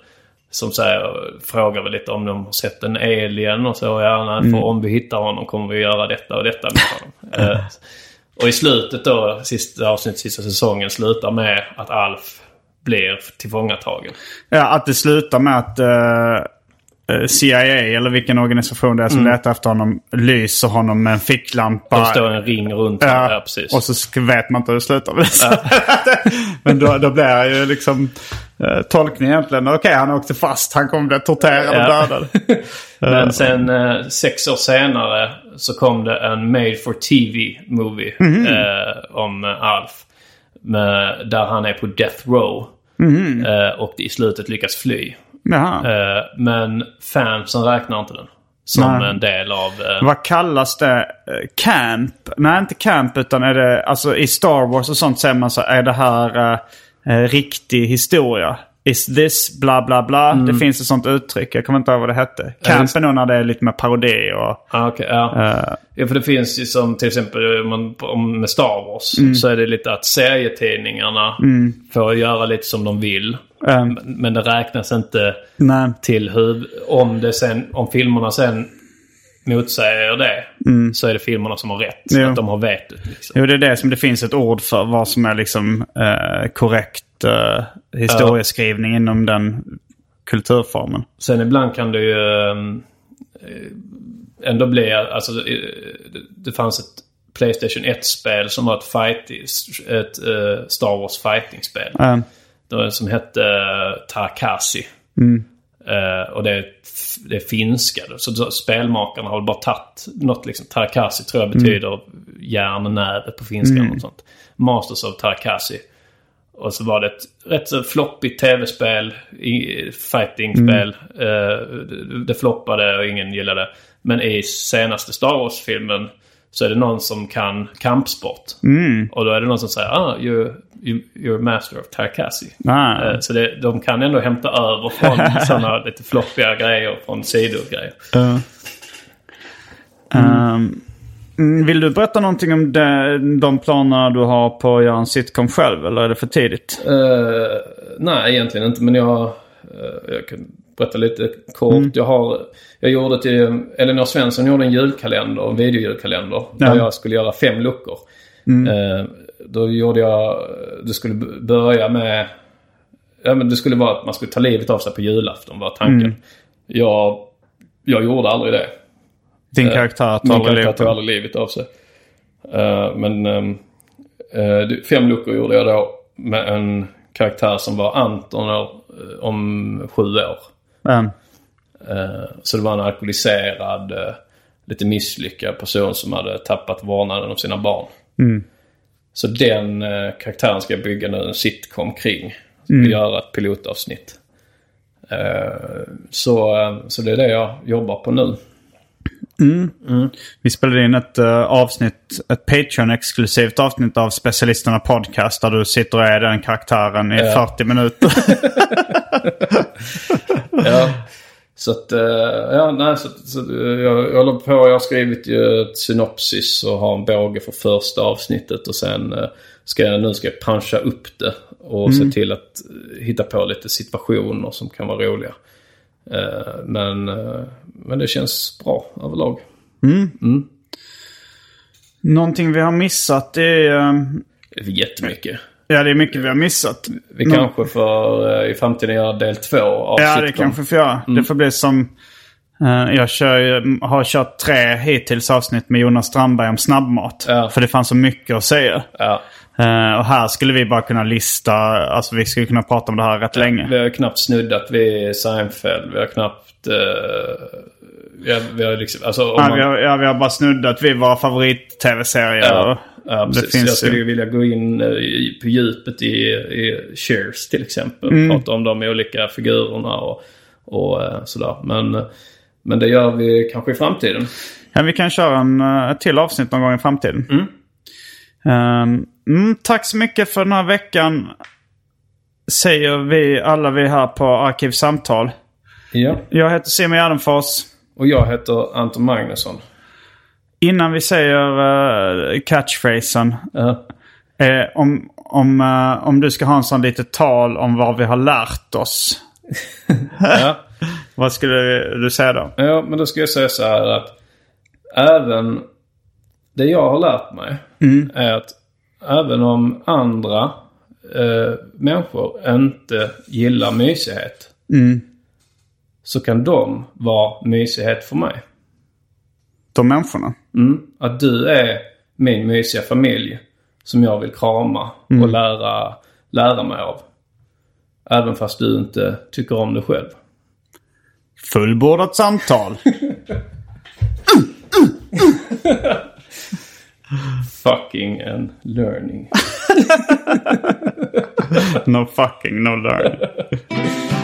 Som säger, frågar väl lite om de har sett en alien och så. Ja, nej, Mm. för om vi hittar honom kommer vi göra detta och detta med honom. [LAUGHS] Eh, och i slutet då, sista avsnittet, sista säsongen slutar med att Alf blir tillfångatagen. Ja, att det slutar med att eh, eh, CIA eller vilken organisation det är som letar efter honom lyser honom med en ficklampa. Mm. De står en ring runt honom. Ja, Ja, precis. och så vet man inte hur det slutar det. [LAUGHS] Men då, då blir det ju liksom eh, tolkning egentligen. Okej, han åkte fast. Han kommer bli torterad och Ja. dödad. [LAUGHS] Men sen eh, sex år senare så kom det en made for TV movie Mhm. eh, om Alf. Med, där han är på death row. Mhm. Eh, och i slutet lyckas fly. Eh, men fansen räknar inte den. Som Nej. en del av... Eh, Vad kallas det? Camp? Nej, inte camp utan är det... Alltså i Star Wars och sånt säger man så är det här eh, eh, riktig historia? Is this bla bla bla? Det finns ett sånt uttryck. Jag kommer inte ihåg vad det hette. Camp är nog när det är lite mer parodi och... ah, okej, ja. eh, ja, för det finns ju som till exempel om om med Star Wars. Mm. Så är det lite att serietidningarna får göra lite som de vill. eh, Men- Men det räknas inte nej. till hur... Om, det sen, om filmerna sen motsäger det så är det filmerna som har rätt. Jo. Att de har vetot. Liksom. Jo, det är det som det finns ett ord för. Vad som är liksom eh, korrekt eh, historieskrivning inom den kulturformen. Sen ibland kan det ju ehm, eh, ändå bli... Alltså, eh, det, fanns ett Playstation 1-spel som var ett, fight, ett eh, Star Wars fighting-spel. Eh, en som hette uh, Tarkasi. Eh, och det är, det är finska. Så, så spelmakarna har bara tagit något liksom. Tarkasi tror jag betyder järnnäve på finska. Något sånt. Masters of Tarkasi. Och så var det ett rätt så floppigt tv-spel. Fighting-spel. Eh, det, det floppade och ingen gillade. Men i senaste Star Wars-filmen så är det någon som kan kampsport. Och då är det någon som säger ah, you're, you, you're master of Tarkasi. Ah. Eh, Så det, de kan ändå hämta över från [LAUGHS] sådana lite floppiga grejer från sidogrejer. Ehm, mm, vill du berätta någonting om de, de planerna du har på att göra en sitcom själv? Eller är det för tidigt? Eh, nej, egentligen inte. Men jag, eh, jag kan berätta lite kort. Jag, har, jag gjorde till, Elinor Svensson gjorde en julkalender, en videojulkalender. Där jag skulle göra fem luckor. Eh, då gjorde jag, det skulle börja med, ja men det skulle vara att man skulle ta livet av sig på julafton var tanken. Jag, jag gjorde aldrig det. Din Eh, karaktär tar Min aldrig karaktär livet tog av aldrig livet av sig. Eh, men eh, det- fem luckor gjorde jag då med en karaktär som var Anton eh, om sju år. Eh, så det var en alkoholiserad, eh, lite misslyckad person som hade tappat vårdnaden om sina barn. Så den eh, karaktären ska jag bygga nu en sitcom kring. Ska göra ett pilotavsnitt. Så, så det är det jag jobbar på nu. Vi spelade in ett uh, avsnitt, ett Patreon-exklusivt avsnitt av Specialisterna Podcast där du sitter och är den karaktären i 40 minuter. [LAUGHS] [LAUGHS] Ja. Så att, eh, ja, nej, så, så eh, jag, jag håller på. Jag har skrivit ju ett synopsis och har en båge för första avsnittet. Och sen eh, ska jag, nu ska jag puncha upp det. Och se till att hitta på lite situationer som kan vara roliga. Men, men det känns bra överlag. Någonting vi har missat är jättemycket. Ja, det är mycket vi har missat. Vi Nå- kanske får eh, i framtiden göra del två av Ja, det sitcom. kanske vi får göra. Det får bli som... eh, jag kör, har kört tre hittills avsnitt med Jonas Strandberg om snabbmat. Ja. För det fanns så mycket att säga. Ja. Eh, och här skulle vi bara kunna lista, alltså vi skulle kunna prata om det här rätt länge. Vi har knappt snuddat vid Seinfeld. Vi har knappt... Eh, vi, har, vi har liksom... Alltså, om Ja, man, vi, har, ja, vi har bara snuddat vid våra favorit-tv-serier. ja, ja, det finns jag skulle ju- vilja gå in eh, i, på djupet i, i Cheers till exempel. Mm. Prata om de olika figurerna och, och eh, sådär. Men, men det gör vi kanske i framtiden. Ja, vi kan köra en, eh, ett till avsnitt någon gång i framtiden. Mm. Ehm, mm, tack så mycket för den här veckan. Säger vi alla vi här på Arkivsamtal. Ja. Jag heter Simon Gärdenfors. Och jag heter Anton Magnusson. Innan vi säger uh, catchphrasen. Ja. Eh, om, om, eh, om du ska ha en sån litet tal om vad vi har lärt oss. [LAUGHS] Ja. [LAUGHS] Vad skulle du säga då? Ja, men då ska jag säga så här att även det jag har lärt mig är att även om andra eh, människor inte gillar mysighet så kan de vara mysighet för mig. De människorna. Mm. Att du är min mysiga familj som jag vill krama och lära, lära mig av. Även fast du inte tycker om det själv. Fullbordat samtal. [LAUGHS] Fucking and learning. [LAUGHS] no fucking, no learn. [LAUGHS]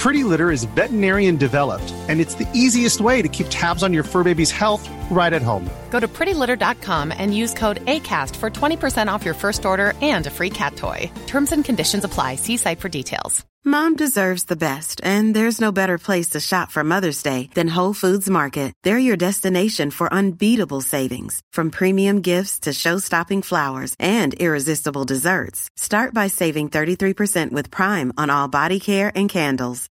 Pretty Litter is veterinarian developed, and it's the easiest way to keep tabs on your fur baby's health right at home. Go to prettylitter.com and use code ACAST for 20% off your first order and a free cat toy. Terms and conditions apply. See site for details. Mom deserves the best, and there's no better place to shop for Mother's Day than Whole Foods Market. They're your destination for unbeatable savings, from premium gifts to show-stopping flowers and irresistible desserts. Start by saving 33% with Prime on all body care and candles.